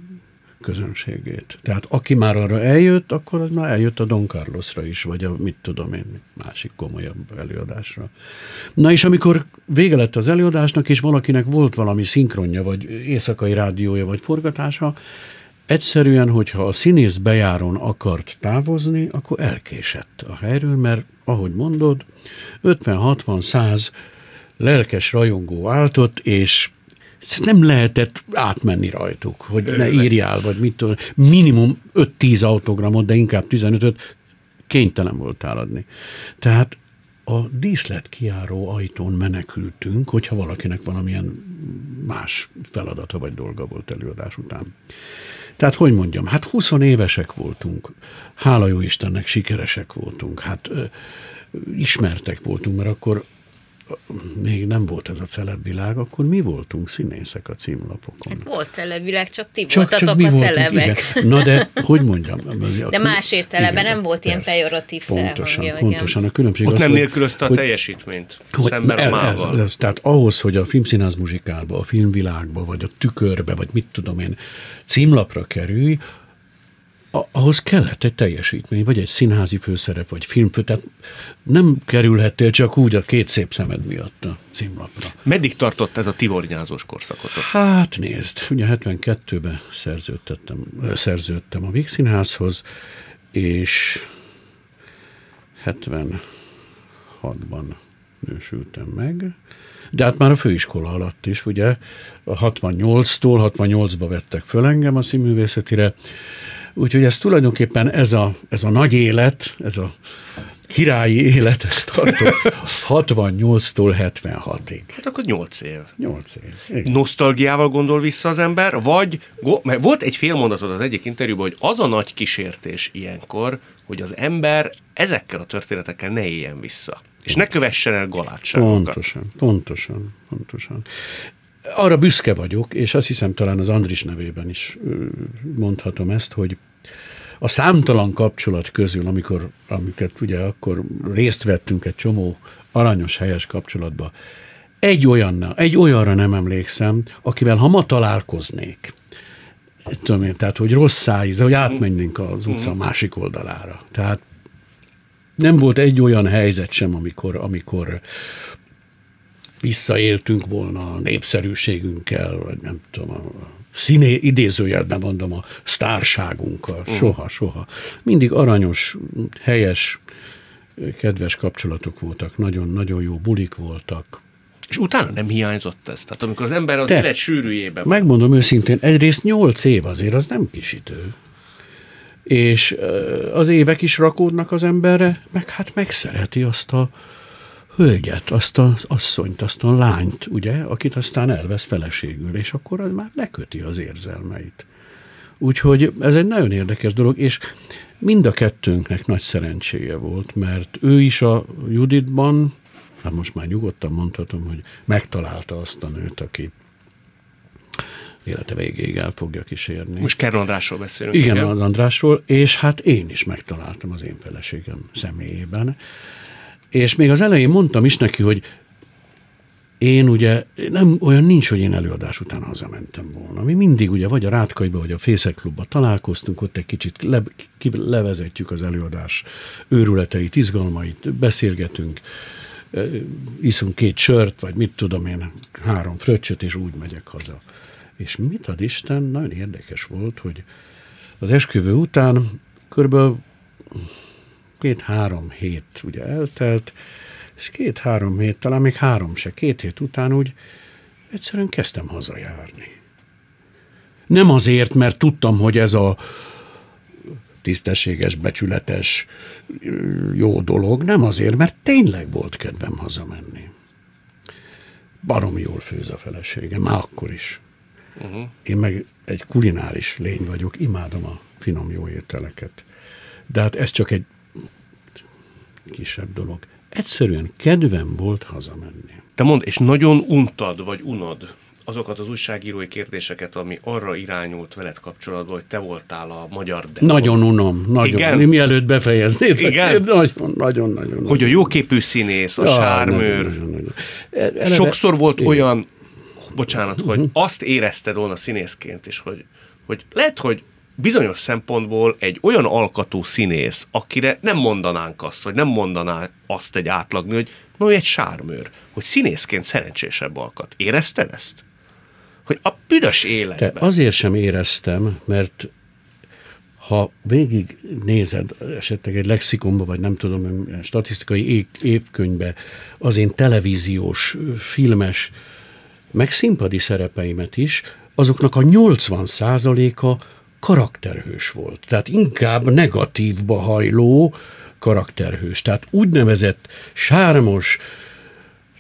közönségét. Tehát aki már arra eljött, akkor az már eljött a Don Carlosra is, vagy a mit tudom én, másik komolyabb előadásra. Na és amikor vége lett az előadásnak, és valakinek volt valami szinkronja, vagy éjszakai rádiója, vagy forgatása, Egyszerűen, hogyha a színész bejáron akart távozni, akkor elkésett a helyről, mert ahogy mondod, 50-60-100 lelkes rajongó álltott, és nem lehetett átmenni rajtuk, hogy ne írjál, vagy mit tudom, minimum 5-10 autogramot, de inkább 15-öt kénytelen voltál adni. Tehát a díszlet kiáró ajtón menekültünk, hogyha valakinek valamilyen más feladata vagy dolga volt előadás után. Tehát, hogy mondjam, hát 20 évesek voltunk, hála jó Istennek sikeresek voltunk, hát ö, ismertek voltunk, mert akkor még nem volt ez a celebvilág, akkor mi voltunk színészek a címlapokon. Hát volt celebvilág, csak ti csak, voltatok csak mi a voltunk, celebek. Igen. Na de, hogy mondjam? De más értelemben nem volt persze, ilyen pejoratív Pontosan, felhangja, pontosan. A különbség Ott az, nem nélkülözte a teljesítményt hogy, szemben el, a mával. Ez, tehát ahhoz, hogy a filmszínház muzsikálba, a filmvilágba, vagy a tükörbe, vagy mit tudom én, címlapra kerülj, ahhoz kellett egy teljesítmény, vagy egy színházi főszerep, vagy filmfő, tehát nem kerülhettél csak úgy a két szép szemed miatt a címlapra. Meddig tartott ez a tivornyázós korszakotot? Hát nézd, ugye 72-ben szerződtem, szerződtem a Víg Színházhoz, és 76-ban nősültem meg, de hát már a főiskola alatt is, ugye, 68-tól 68-ba vettek föl engem a színművészetire, Úgyhogy ez tulajdonképpen ez a, ez a nagy élet, ez a királyi élet, ez tartott 68-tól 76-ig. Hát akkor 8 év. 8 év. Igen. Nosztalgiával gondol vissza az ember, vagy, mert volt egy fél mondatod az egyik interjúban, hogy az a nagy kísértés ilyenkor, hogy az ember ezekkel a történetekkel ne éljen vissza. És ne kövessen el galátságokat. Pontosan, pontosan, pontosan arra büszke vagyok, és azt hiszem talán az Andris nevében is mondhatom ezt, hogy a számtalan kapcsolat közül, amikor, amiket ugye akkor részt vettünk egy csomó aranyos, helyes kapcsolatba, egy, olyanna, egy olyanra nem emlékszem, akivel ha ma találkoznék, tudom én, tehát hogy rossz szájíz, hogy átmennénk az utca másik oldalára. Tehát nem volt egy olyan helyzet sem, amikor, amikor visszaéltünk volna a népszerűségünkkel, vagy nem tudom, a színé, idézőjelben mondom, a sztárságunkkal. Mm. Soha, soha. Mindig aranyos, helyes, kedves kapcsolatok voltak, nagyon-nagyon jó bulik voltak. És utána nem hiányzott ez? Tehát amikor az ember az élet sűrűjében van. Megmondom őszintén, egyrészt nyolc év azért, az nem kis idő. És az évek is rakódnak az emberre, meg hát megszereti azt a, hölgyet, azt az asszonyt, azt a lányt, ugye, akit aztán elvesz feleségül, és akkor az már leköti az érzelmeit. Úgyhogy ez egy nagyon érdekes dolog, és mind a kettőnknek nagy szerencséje volt, mert ő is a Juditban, hát most már nyugodtan mondhatom, hogy megtalálta azt a nőt, aki élete végéig el fogja kísérni. Most Kerr Andrásról beszélünk. Igen, igen, az Andrásról, és hát én is megtaláltam az én feleségem személyében És még az elején mondtam is neki, hogy én ugye, nem, olyan nincs, hogy én előadás után hazamentem volna. Mi mindig ugye vagy a Rátkaiba, vagy a Fészek Klubba találkoztunk, ott egy kicsit le, ki, levezetjük az előadás őrületeit, izgalmait, beszélgetünk, iszunk két sört, vagy mit tudom én, három fröccsöt, és úgy megyek haza. És mit ad Isten, nagyon érdekes volt, hogy az esküvő után körülbelül két-három hét ugye eltelt, és két-három hét, talán még három se, két hét után úgy egyszerűen kezdtem hazajárni. Nem azért, mert tudtam, hogy ez a tisztességes, becsületes, jó dolog, nem azért, mert tényleg volt kedvem hazamenni. Baromi jól főz a felesége, már akkor is. Uh-huh. Én meg egy kulináris lény vagyok, imádom a finom jó ételeket. De hát ez csak egy kisebb dolog. Egyszerűen kedvem volt hazamenni. Te mond, és nagyon untad, vagy unod azokat az újságírói kérdéseket, ami arra irányult veled kapcsolatban, hogy te voltál a magyar de. Nagyon unom, nagyon. Igen? Mielőtt befejeznéd. Igen? Nagyon, nagyon, nagyon. Hogy a jóképű színész, a ja, sármőr. Nagyon, nagyon, nagyon. Eleve, Sokszor volt igen. olyan, bocsánat, hogy uh-huh. azt érezted volna színészként is, hogy, hogy lehet, hogy bizonyos szempontból egy olyan alkatú színész, akire nem mondanánk azt, vagy nem mondaná azt egy átlagni, hogy no, egy sármőr, hogy színészként szerencsésebb alkat. Érezted ezt? Hogy a büdös életben. Te azért sem éreztem, mert ha végig nézed esetleg egy lexikonba, vagy nem tudom, statisztikai évkönyvbe az én televíziós, filmes, meg színpadi szerepeimet is, azoknak a 80 százaléka karakterhős volt. Tehát inkább negatívba hajló karakterhős. Tehát úgynevezett sármos,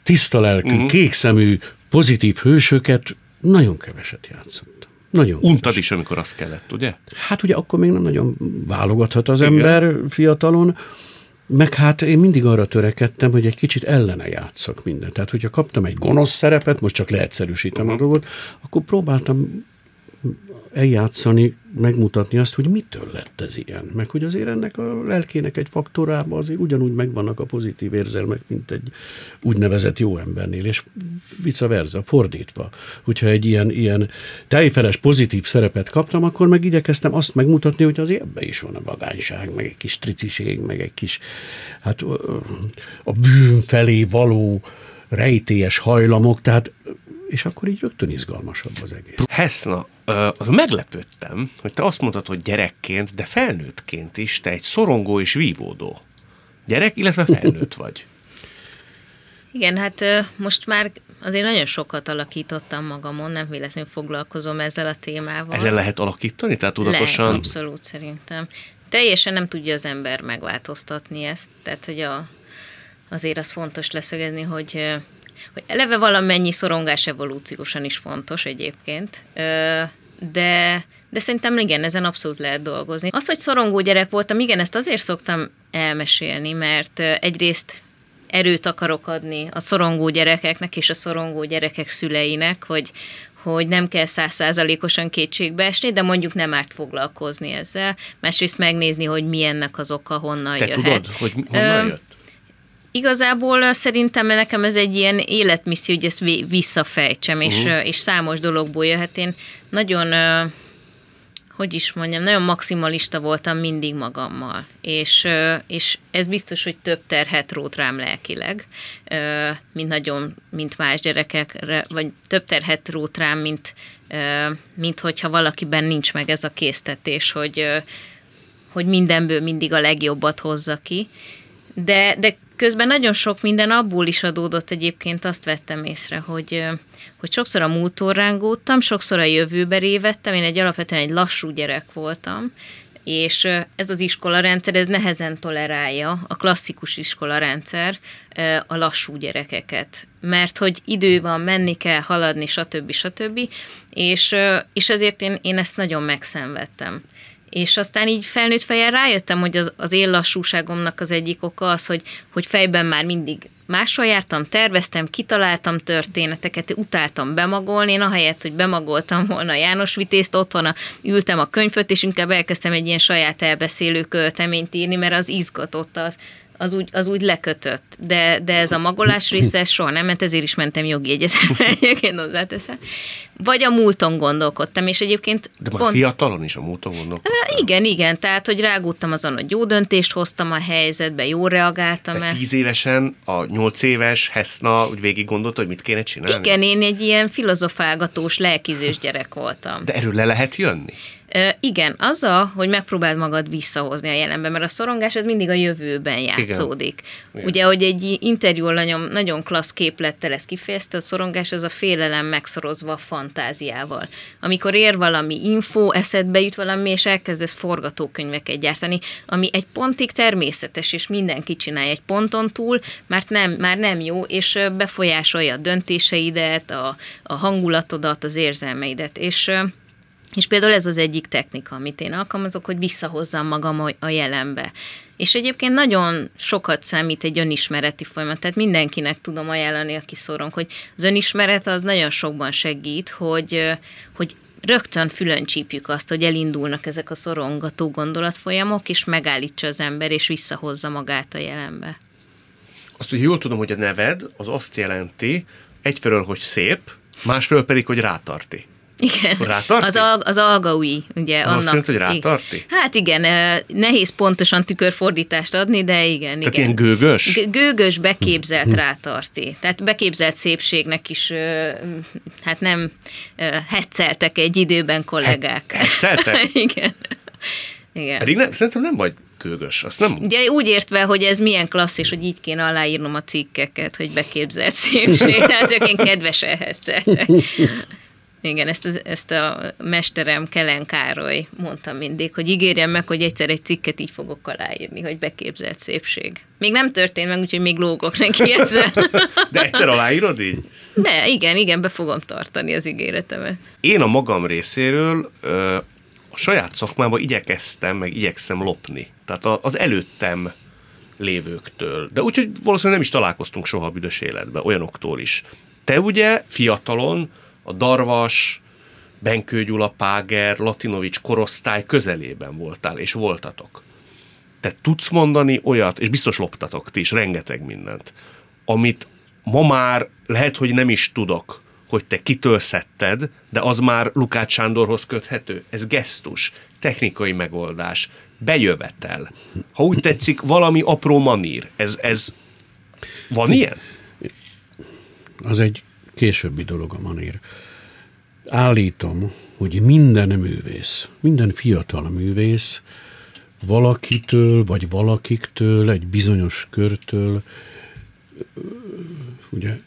tiszta lelkű, uh-huh. kékszemű, pozitív hősöket nagyon keveset játszott. Nagyon Untad keveset. is, amikor azt kellett, ugye? Hát ugye akkor még nem nagyon válogathat az Igen. ember fiatalon, meg hát én mindig arra törekedtem, hogy egy kicsit ellene játszak mindent. Tehát, hogyha kaptam egy gonosz szerepet, most csak leegyszerűsítem uh-huh. a dolgot, akkor próbáltam eljátszani, megmutatni azt, hogy mitől lett ez ilyen. Meg hogy azért ennek a lelkének egy faktorában azért ugyanúgy megvannak a pozitív érzelmek, mint egy úgynevezett jó embernél, és vice versa, fordítva. Hogyha egy ilyen, ilyen teljfeles pozitív szerepet kaptam, akkor meg igyekeztem azt megmutatni, hogy azért ebbe is van a vagányság, meg egy kis triciség, meg egy kis, hát a bűn felé való rejtélyes hajlamok, tehát és akkor így rögtön izgalmasabb az egész. Heszna, az meglepődtem, hogy te azt mondtad, hogy gyerekként, de felnőttként is te egy szorongó és vívódó. Gyerek, illetve felnőtt vagy. Igen, hát most már azért nagyon sokat alakítottam magamon, nem véletlenül foglalkozom ezzel a témával. Ezzel lehet alakítani? Tehát tudatosan? Lehet, abszolút szerintem. Teljesen nem tudja az ember megváltoztatni ezt, tehát hogy a, azért az fontos leszögezni, hogy hogy eleve valamennyi szorongás evolúciósan is fontos egyébként, de, de szerintem igen, ezen abszolút lehet dolgozni. Az, hogy szorongó gyerek voltam, igen, ezt azért szoktam elmesélni, mert egyrészt erőt akarok adni a szorongó gyerekeknek és a szorongó gyerekek szüleinek, hogy, hogy nem kell százszázalékosan kétségbe esni, de mondjuk nem árt foglalkozni ezzel. Másrészt megnézni, hogy mi ennek az oka, honnan Te jöhet. tudod, hogy honnan jött? Igazából szerintem nekem ez egy ilyen életmisszió, hogy ezt visszafejtsem, és, uh-huh. és számos dologból jöhet. Én nagyon, hogy is mondjam, nagyon maximalista voltam mindig magammal, és, és ez biztos, hogy több terhet rót rám lelkileg, mint nagyon, mint más gyerekekre, vagy több terhet rót rám, mint, mint hogyha valakiben nincs meg ez a késztetés, hogy, hogy mindenből mindig a legjobbat hozza ki. De, de Közben nagyon sok minden abból is adódott egyébként, azt vettem észre, hogy, hogy sokszor a múltól rángódtam, sokszor a jövőbe révettem, én egy alapvetően egy lassú gyerek voltam, és ez az iskolarendszer, ez nehezen tolerálja, a klasszikus iskolarendszer a lassú gyerekeket, mert hogy idő van, menni kell, haladni, stb. stb. És, és ezért én, én ezt nagyon megszenvedtem. És aztán így felnőtt fejjel rájöttem, hogy az, az én lassúságomnak az egyik oka az, hogy, hogy fejben már mindig máshol jártam, terveztem, kitaláltam történeteket, utáltam bemagolni, én ahelyett, hogy bemagoltam volna János Vitézt, otthon ültem a könyvöt, és inkább elkezdtem egy ilyen saját elbeszélő költeményt írni, mert az izgatott az, az úgy, az úgy lekötött. De, de ez a magolás része soha nem, mert ezért is mentem jogi egyetemre, egyébként hozzáteszem. Vagy a múlton gondolkodtam, és egyébként... De már pont... fiatalon is a múlton gondolkodtam. Igen, igen, tehát, hogy rágódtam azon, hogy jó döntést hoztam a helyzetbe, jó reagáltam el. tíz évesen a nyolc éves Heszna úgy végig gondolta, hogy mit kéne csinálni? Igen, én egy ilyen filozofálgatós, lelkizős gyerek voltam. De erről le lehet jönni? Igen, az a, hogy megpróbáld magad visszahozni a jelenbe, mert a szorongás az mindig a jövőben játszódik. Igen. Ugye, hogy egy interjú nagyon, nagyon klassz képlettel ezt kifejezte, a szorongás az a félelem megszorozva a fantáziával. Amikor ér valami info, eszedbe jut valami, és elkezdesz forgatókönyveket gyártani, ami egy pontig természetes, és mindenki csinálja egy ponton túl, mert nem, már nem jó, és befolyásolja a döntéseidet, a, a hangulatodat, az érzelmeidet, és és például ez az egyik technika, amit én alkalmazok, hogy visszahozzam magam a jelenbe. És egyébként nagyon sokat számít egy önismereti folyamat, tehát mindenkinek tudom ajánlani, aki szorong, hogy az önismeret az nagyon sokban segít, hogy, hogy rögtön fülön csípjük azt, hogy elindulnak ezek a szorongató gondolatfolyamok, és megállítsa az ember, és visszahozza magát a jelenbe. Azt, hogy jól tudom, hogy a neved az azt jelenti, egyfelől, hogy szép, másfelől pedig, hogy rátarti. Igen. Rátarti? Az, al, az algaui, ugye. Az annak, azt jelenti, hogy rátarti? Hát igen, nehéz pontosan tükörfordítást adni, de igen. Tehát igen. ilyen gőgös? G- gőgös, beképzelt rátarti. Tehát beképzelt szépségnek is, hát nem hetszeltek egy időben kollégák. Hetszeltek? igen. igen. Pedig nem, szerintem nem vagy gőgös. Azt nem... Ugye úgy értve, hogy ez milyen klasszis, hogy így kéne aláírnom a cikkeket, hogy beképzelt szépség. Tehát én kedveselhettek. Igen, ezt, ezt a mesterem Kelen Károly mondta mindig, hogy ígérjem meg, hogy egyszer egy cikket így fogok aláírni, hogy beképzelt szépség. Még nem történt meg, úgyhogy még lógok neki ezzel. De egyszer aláírod így? De igen, igen, be fogom tartani az ígéretemet. Én a magam részéről a saját szakmában igyekeztem, meg igyekszem lopni. Tehát az előttem lévőktől. De úgyhogy valószínűleg nem is találkoztunk soha a büdös életben, olyanoktól is. Te ugye fiatalon a Darvas, Benkő Gyula, Páger, Latinovics korosztály közelében voltál, és voltatok. Te tudsz mondani olyat, és biztos loptatok ti is rengeteg mindent, amit ma már lehet, hogy nem is tudok, hogy te kitől szedted, de az már Lukács Sándorhoz köthető. Ez gesztus, technikai megoldás, bejövetel. Ha úgy tetszik, valami apró manír. Ez, ez van ilyen? Az egy későbbi dolog a manér. Állítom, hogy minden művész, minden fiatal művész valakitől, vagy valakiktől, egy bizonyos körtől ugye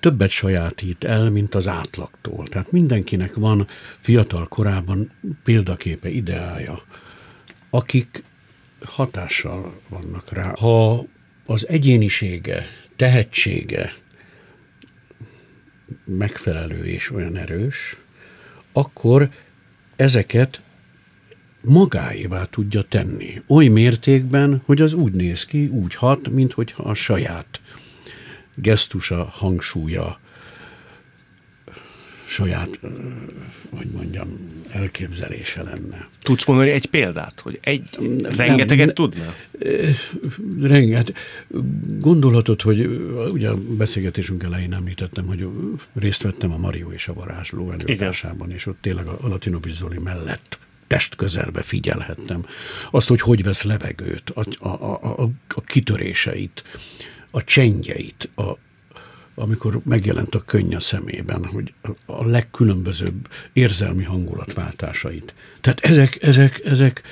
többet sajátít el, mint az átlagtól. Tehát mindenkinek van fiatal korában példaképe, ideája, akik hatással vannak rá. Ha az egyénisége, tehetsége, megfelelő és olyan erős, akkor ezeket magáévá tudja tenni. Oly mértékben, hogy az úgy néz ki, úgy hat, mint hogyha a saját gesztusa, hangsúlya, saját, hogy mondjam, elképzelése lenne. Tudsz mondani egy példát, hogy egy, rengeteget nem, tudna? Renget. Gondolhatod, hogy ugye a beszélgetésünk elején említettem, hogy részt vettem a Mario és a varázsló előadásában, és ott tényleg a Latinovics Zoli mellett test közelbe figyelhettem. Azt, hogy hogy vesz levegőt, a, a, a, a kitöréseit, a csendjeit, a, amikor megjelent a könny a szemében, hogy a legkülönbözőbb érzelmi hangulatváltásait. Tehát ezek, ezek, ezek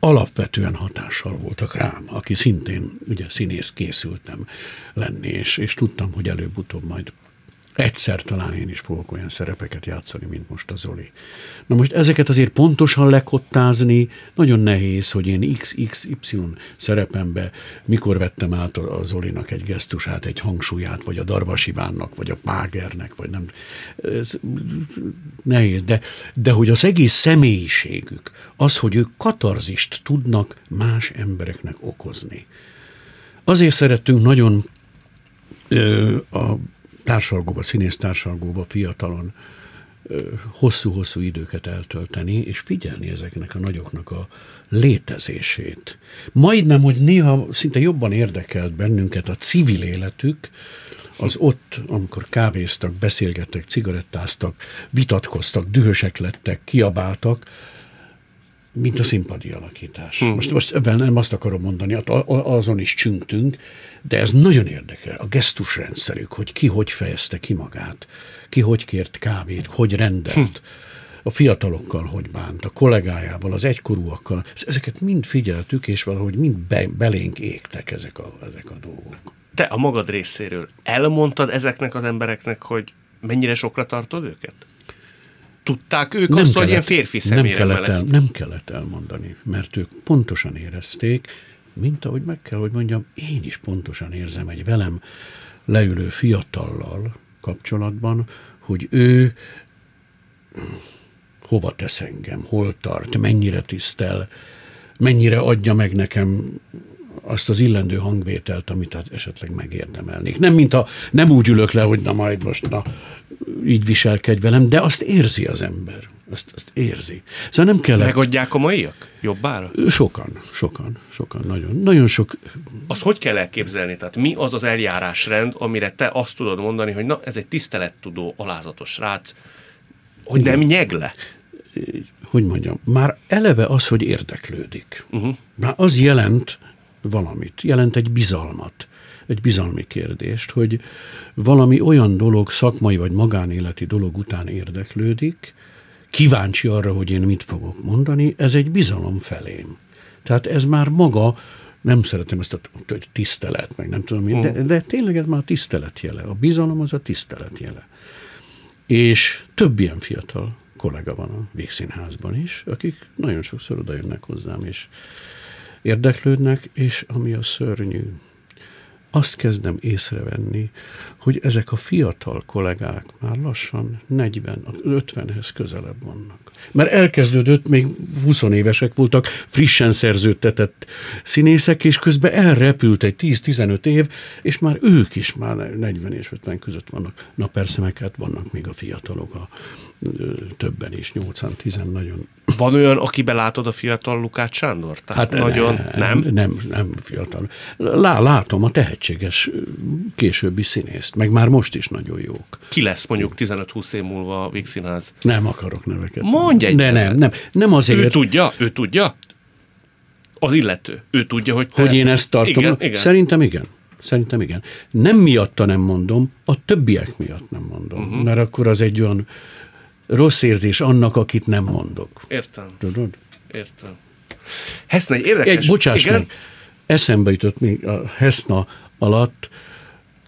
alapvetően hatással voltak rám, aki szintén ugye színész készültem lenni, és, és tudtam, hogy előbb-utóbb majd egyszer talán én is fogok olyan szerepeket játszani, mint most a Zoli. Na most ezeket azért pontosan lekottázni nagyon nehéz, hogy én XXY szerepembe mikor vettem át a Zolinak egy gesztusát, egy hangsúlyát, vagy a Darvas Ivánnak, vagy a Págernek, vagy nem. Ez nehéz, de, de hogy az egész személyiségük, az, hogy ők katarzist tudnak más embereknek okozni. Azért szerettünk nagyon ö, a társalgóba, színész társalgóba fiatalon hosszú-hosszú időket eltölteni, és figyelni ezeknek a nagyoknak a létezését. Majdnem, hogy néha szinte jobban érdekelt bennünket a civil életük, az ott, amikor kávéztak, beszélgettek, cigarettáztak, vitatkoztak, dühösek lettek, kiabáltak, mint a színpadi alakítás. Hmm. Most, most ebben nem azt akarom mondani, azon is csüngtünk, de ez nagyon érdekel. A gesztusrendszerük, hogy ki hogy fejezte ki magát, ki hogy kért kávét, hogy rendelt, hmm. a fiatalokkal hogy bánt, a kollégájával, az egykorúakkal. Ezeket mind figyeltük, és valahogy mind be, belénk égtek ezek a, ezek a dolgok. Te a magad részéről elmondtad ezeknek az embereknek, hogy mennyire sokra tartod őket? Tudták ők nem azt, kellett, hogy ilyen férfi személyre nem kellett, el, nem kellett elmondani, mert ők pontosan érezték, mint ahogy meg kell, hogy mondjam, én is pontosan érzem egy velem leülő fiatallal kapcsolatban, hogy ő hova tesz engem, hol tart, mennyire tisztel, mennyire adja meg nekem azt az illendő hangvételt, amit hát esetleg megérdemelnék. Nem, mint a, nem úgy ülök le, hogy na majd most na, így viselkedj velem, de azt érzi az ember. Azt, azt érzi. Szóval nem kell. Megadják a maiak? Jobbára? Sokan, sokan, sokan, nagyon, nagyon sok. Azt hogy kell elképzelni? Tehát mi az az eljárásrend, amire te azt tudod mondani, hogy na, ez egy tisztelettudó, alázatos rác, hogy Igen. nem nyegle? Hogy mondjam, már eleve az, hogy érdeklődik. Uh-huh. Már az jelent valamit, jelent egy bizalmat egy bizalmi kérdést, hogy valami olyan dolog, szakmai vagy magánéleti dolog után érdeklődik, kíváncsi arra, hogy én mit fogok mondani, ez egy bizalom felém. Tehát ez már maga, nem szeretem ezt a hogy tisztelet, meg nem tudom, de, de tényleg ez már a tisztelet jele. A bizalom az a tisztelet jele. És több ilyen fiatal kollega van a Végszínházban is, akik nagyon sokszor oda jönnek hozzám, és érdeklődnek, és ami a szörnyű, azt kezdem észrevenni, hogy ezek a fiatal kollégák már lassan 40, 50-hez közelebb vannak. Mert elkezdődött, még 20 évesek voltak, frissen szerződtetett színészek, és közben elrepült egy 10-15 év, és már ők is már 40 és 50 között vannak. Na persze, meg hát vannak még a fiatalok, a, többen is, 8-10 nagyon. Van olyan, aki belátod a fiatal Lukács Sándor? Tehát hát nagyon, nem, nem? Nem, nem fiatal. Lá, látom a tehetséges későbbi színészt, meg már most is nagyon jók. Ki lesz mondjuk 15-20 év múlva a Vígszínház? Nem akarok neveket. Mondj egy De nem, nem, nem azért. Ő tudja? Ő tudja? Az illető. Ő tudja, hogy te... Hogy én ezt tartom? Igen, igen. Szerintem igen. Szerintem igen. Nem miatta nem mondom, a többiek miatt nem mondom. Uh-huh. Mert akkor az egy olyan rossz érzés annak, akit nem mondok. Értem. Tudod? Értem. Heszna egy érdekes... Egy, bocsáss igen? meg, eszembe jutott még a Heszna alatt,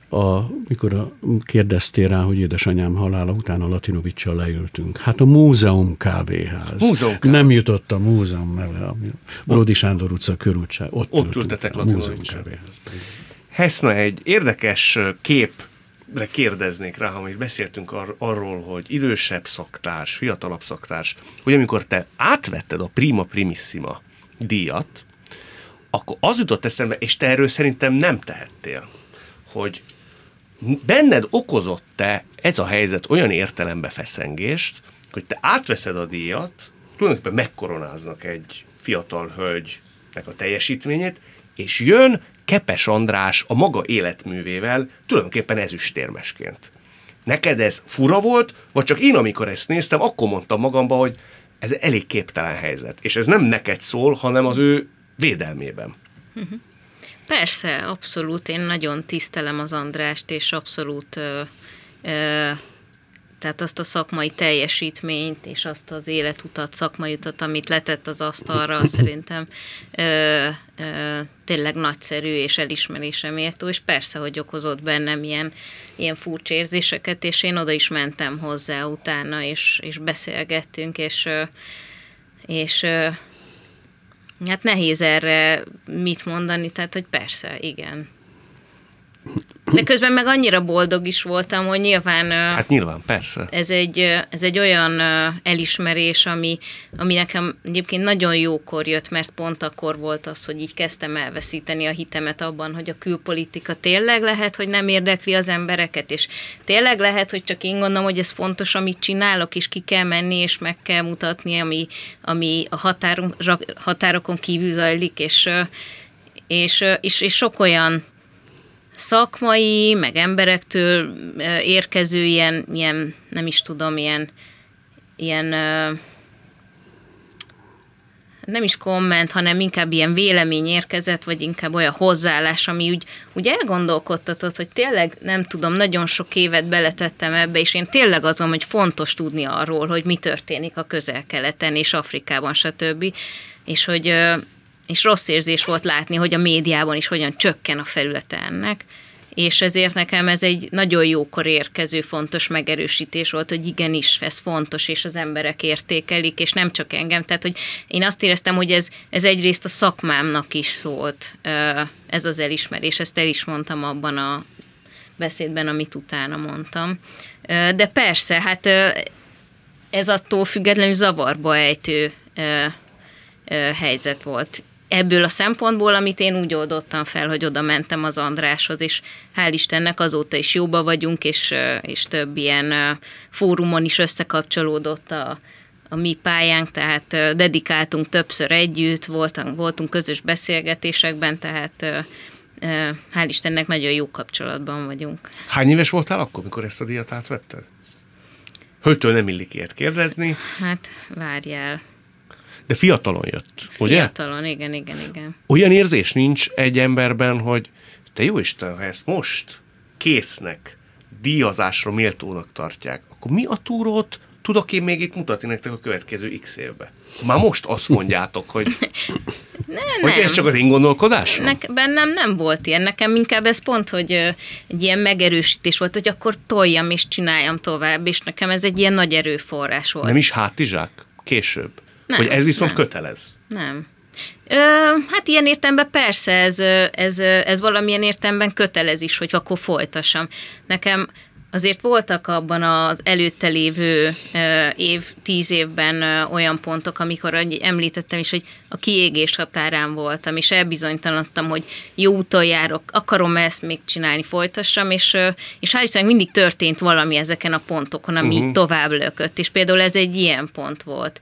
a, mikor a, kérdeztél rá, hogy édesanyám halála után a Latinovicsal leültünk. Hát a múzeum kávéház. Múzeum kávé. Nem jutott a múzeum neve, ami a Brodi Sándor utca körültság. Ott, ott ültetek a múzeum kávéház. Heszna egy érdekes kép kérdeznék rá, ha még beszéltünk ar- arról, hogy idősebb szaktárs, fiatalabb szaktárs, hogy amikor te átvetted a Prima Primissima díjat, akkor az jutott eszembe, és te erről szerintem nem tehettél, hogy benned okozott-e ez a helyzet olyan értelembe feszengést, hogy te átveszed a díjat, tulajdonképpen megkoronáznak egy fiatal hölgynek a teljesítményét, és jön Kepes András a maga életművével tulajdonképpen ezüstérmesként. Neked ez fura volt, vagy csak én, amikor ezt néztem, akkor mondtam magamba, hogy ez elég képtelen helyzet. És ez nem neked szól, hanem az ő védelmében. Persze, abszolút. Én nagyon tisztelem az Andrást, és abszolút ö, ö, tehát azt a szakmai teljesítményt, és azt az életutat, szakmai utat, amit letett az asztalra, szerintem ö, ö, tényleg nagyszerű és elismerése méltó, és persze, hogy okozott bennem ilyen, ilyen furcsa érzéseket, és én oda is mentem hozzá utána, és, és beszélgettünk, és, és hát nehéz erre mit mondani, tehát, hogy persze, igen. De közben meg annyira boldog is voltam, hogy nyilván... Hát nyilván, persze. Ez egy, ez egy olyan elismerés, ami, ami nekem egyébként nagyon jókor jött, mert pont akkor volt az, hogy így kezdtem elveszíteni a hitemet abban, hogy a külpolitika tényleg lehet, hogy nem érdekli az embereket, és tényleg lehet, hogy csak én gondolom, hogy ez fontos, amit csinálok, és ki kell menni, és meg kell mutatni, ami, ami a határon, határokon kívül zajlik, és, és, és, és sok olyan szakmai, meg emberektől érkező ilyen, ilyen nem is tudom, ilyen, ilyen nem is komment, hanem inkább ilyen vélemény érkezett, vagy inkább olyan hozzáállás, ami úgy, úgy elgondolkodtatott, hogy tényleg nem tudom, nagyon sok évet beletettem ebbe, és én tényleg azon, hogy fontos tudni arról, hogy mi történik a közel-keleten és Afrikában, stb. És hogy és rossz érzés volt látni, hogy a médiában is hogyan csökken a felülete ennek és ezért nekem ez egy nagyon jókor érkező fontos megerősítés volt, hogy igenis, ez fontos, és az emberek értékelik, és nem csak engem. Tehát, hogy én azt éreztem, hogy ez, ez egyrészt a szakmámnak is szólt, ez az elismerés, ezt el is mondtam abban a beszédben, amit utána mondtam. De persze, hát ez attól függetlenül zavarba ejtő helyzet volt ebből a szempontból, amit én úgy oldottam fel, hogy oda mentem az Andráshoz, és hál' Istennek azóta is jóba vagyunk, és, és több ilyen fórumon is összekapcsolódott a, a mi pályánk, tehát dedikáltunk többször együtt, voltunk, voltunk közös beszélgetésekben, tehát hál' Istennek nagyon jó kapcsolatban vagyunk. Hány éves voltál akkor, mikor ezt a díjat átvetted? Hölgytől nem illik ilyet kérdezni. Hát, várjál. De fiatalon jött, ugye? Fiatalon, igen, igen, igen. Olyan érzés nincs egy emberben, hogy te jó Isten, ha ezt most késznek, díjazásra méltónak tartják, akkor mi a túrót tudok én még itt mutatni nektek a következő x évbe? Már most azt mondjátok, hogy, ne, hogy nem. ez csak az én gondolkodásom? Nek, bennem nem volt ilyen. Nekem inkább ez pont, hogy egy ilyen megerősítés volt, hogy akkor toljam és csináljam tovább, és nekem ez egy ilyen nagy erőforrás volt. Nem is hátizsák? Később? Nem, hogy ez viszont nem. kötelez. Nem. Ö, hát ilyen értemben persze, ez, ez, ez valamilyen értemben kötelez is, hogy akkor folytassam. Nekem azért voltak abban az előtte lévő év, tíz évben olyan pontok, amikor említettem is, hogy a kiégés határán voltam, és elbizonytalanodtam, hogy jó úton járok, akarom ezt még csinálni, folytassam, és, és hál' Istennek mindig történt valami ezeken a pontokon, ami uh-huh. tovább lökött, és például ez egy ilyen pont volt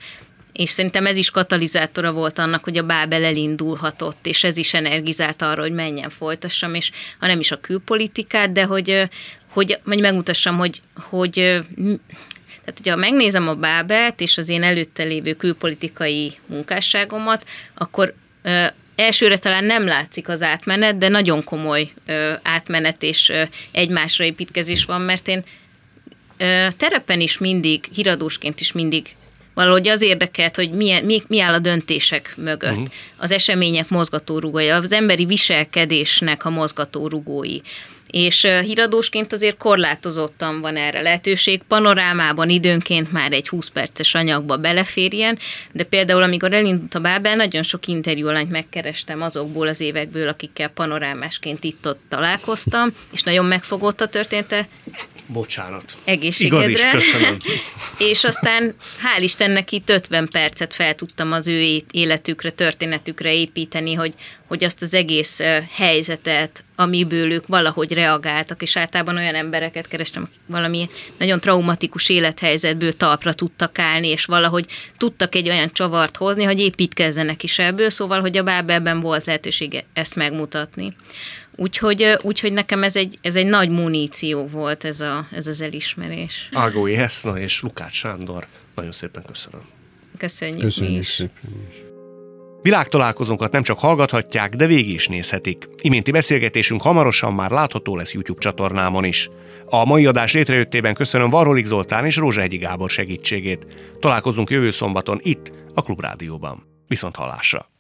és szerintem ez is katalizátora volt annak, hogy a Bábel elindulhatott, és ez is energizált arra, hogy menjen folytassam, és ha nem is a külpolitikát, de hogy, hogy, hogy megmutassam, hogy, hogy tehát, hogyha megnézem a Bábelt és az én előtte lévő külpolitikai munkásságomat, akkor ö, elsőre talán nem látszik az átmenet, de nagyon komoly ö, átmenet és ö, egymásra építkezés van, mert én ö, terepen is mindig, híradósként is mindig valahogy az érdekelt, hogy milyen, mi, mi áll a döntések mögött. Uh-huh. Az események mozgatórugója, az emberi viselkedésnek a mozgatórugói és híradósként azért korlátozottan van erre lehetőség. Panorámában időnként már egy 20 perces anyagba beleférjen, de például amikor elindult a Bábel, nagyon sok interjú alanyt megkerestem azokból az évekből, akikkel panorámásként itt-ott találkoztam, és nagyon megfogott a története. Bocsánat. Egészségedre. Igaz is, köszönöm. és aztán hál' Istennek itt 50 percet fel tudtam az ő életükre, történetükre építeni, hogy, hogy azt az egész helyzetet, amiből ők valahogy reagáltak, és általában olyan embereket kerestem, akik valami nagyon traumatikus élethelyzetből talpra tudtak állni, és valahogy tudtak egy olyan csavart hozni, hogy építkezzenek is ebből, szóval, hogy a Bábelben volt lehetősége ezt megmutatni. Úgyhogy, úgyhogy nekem ez egy, ez egy nagy muníció volt ez, a, ez az elismerés. Ágói Heszna és Lukács Sándor, nagyon szépen köszönöm. Köszönjük, Köszönjük mi is. szépen is. Világtalálkozónkat nem csak hallgathatják, de végig is nézhetik. Iménti beszélgetésünk hamarosan már látható lesz YouTube csatornámon is. A mai adás létrejöttében köszönöm Varholik Zoltán és Rózsehegyi Gábor segítségét. Találkozunk jövő szombaton itt, a Klubrádióban. Viszont hallásra!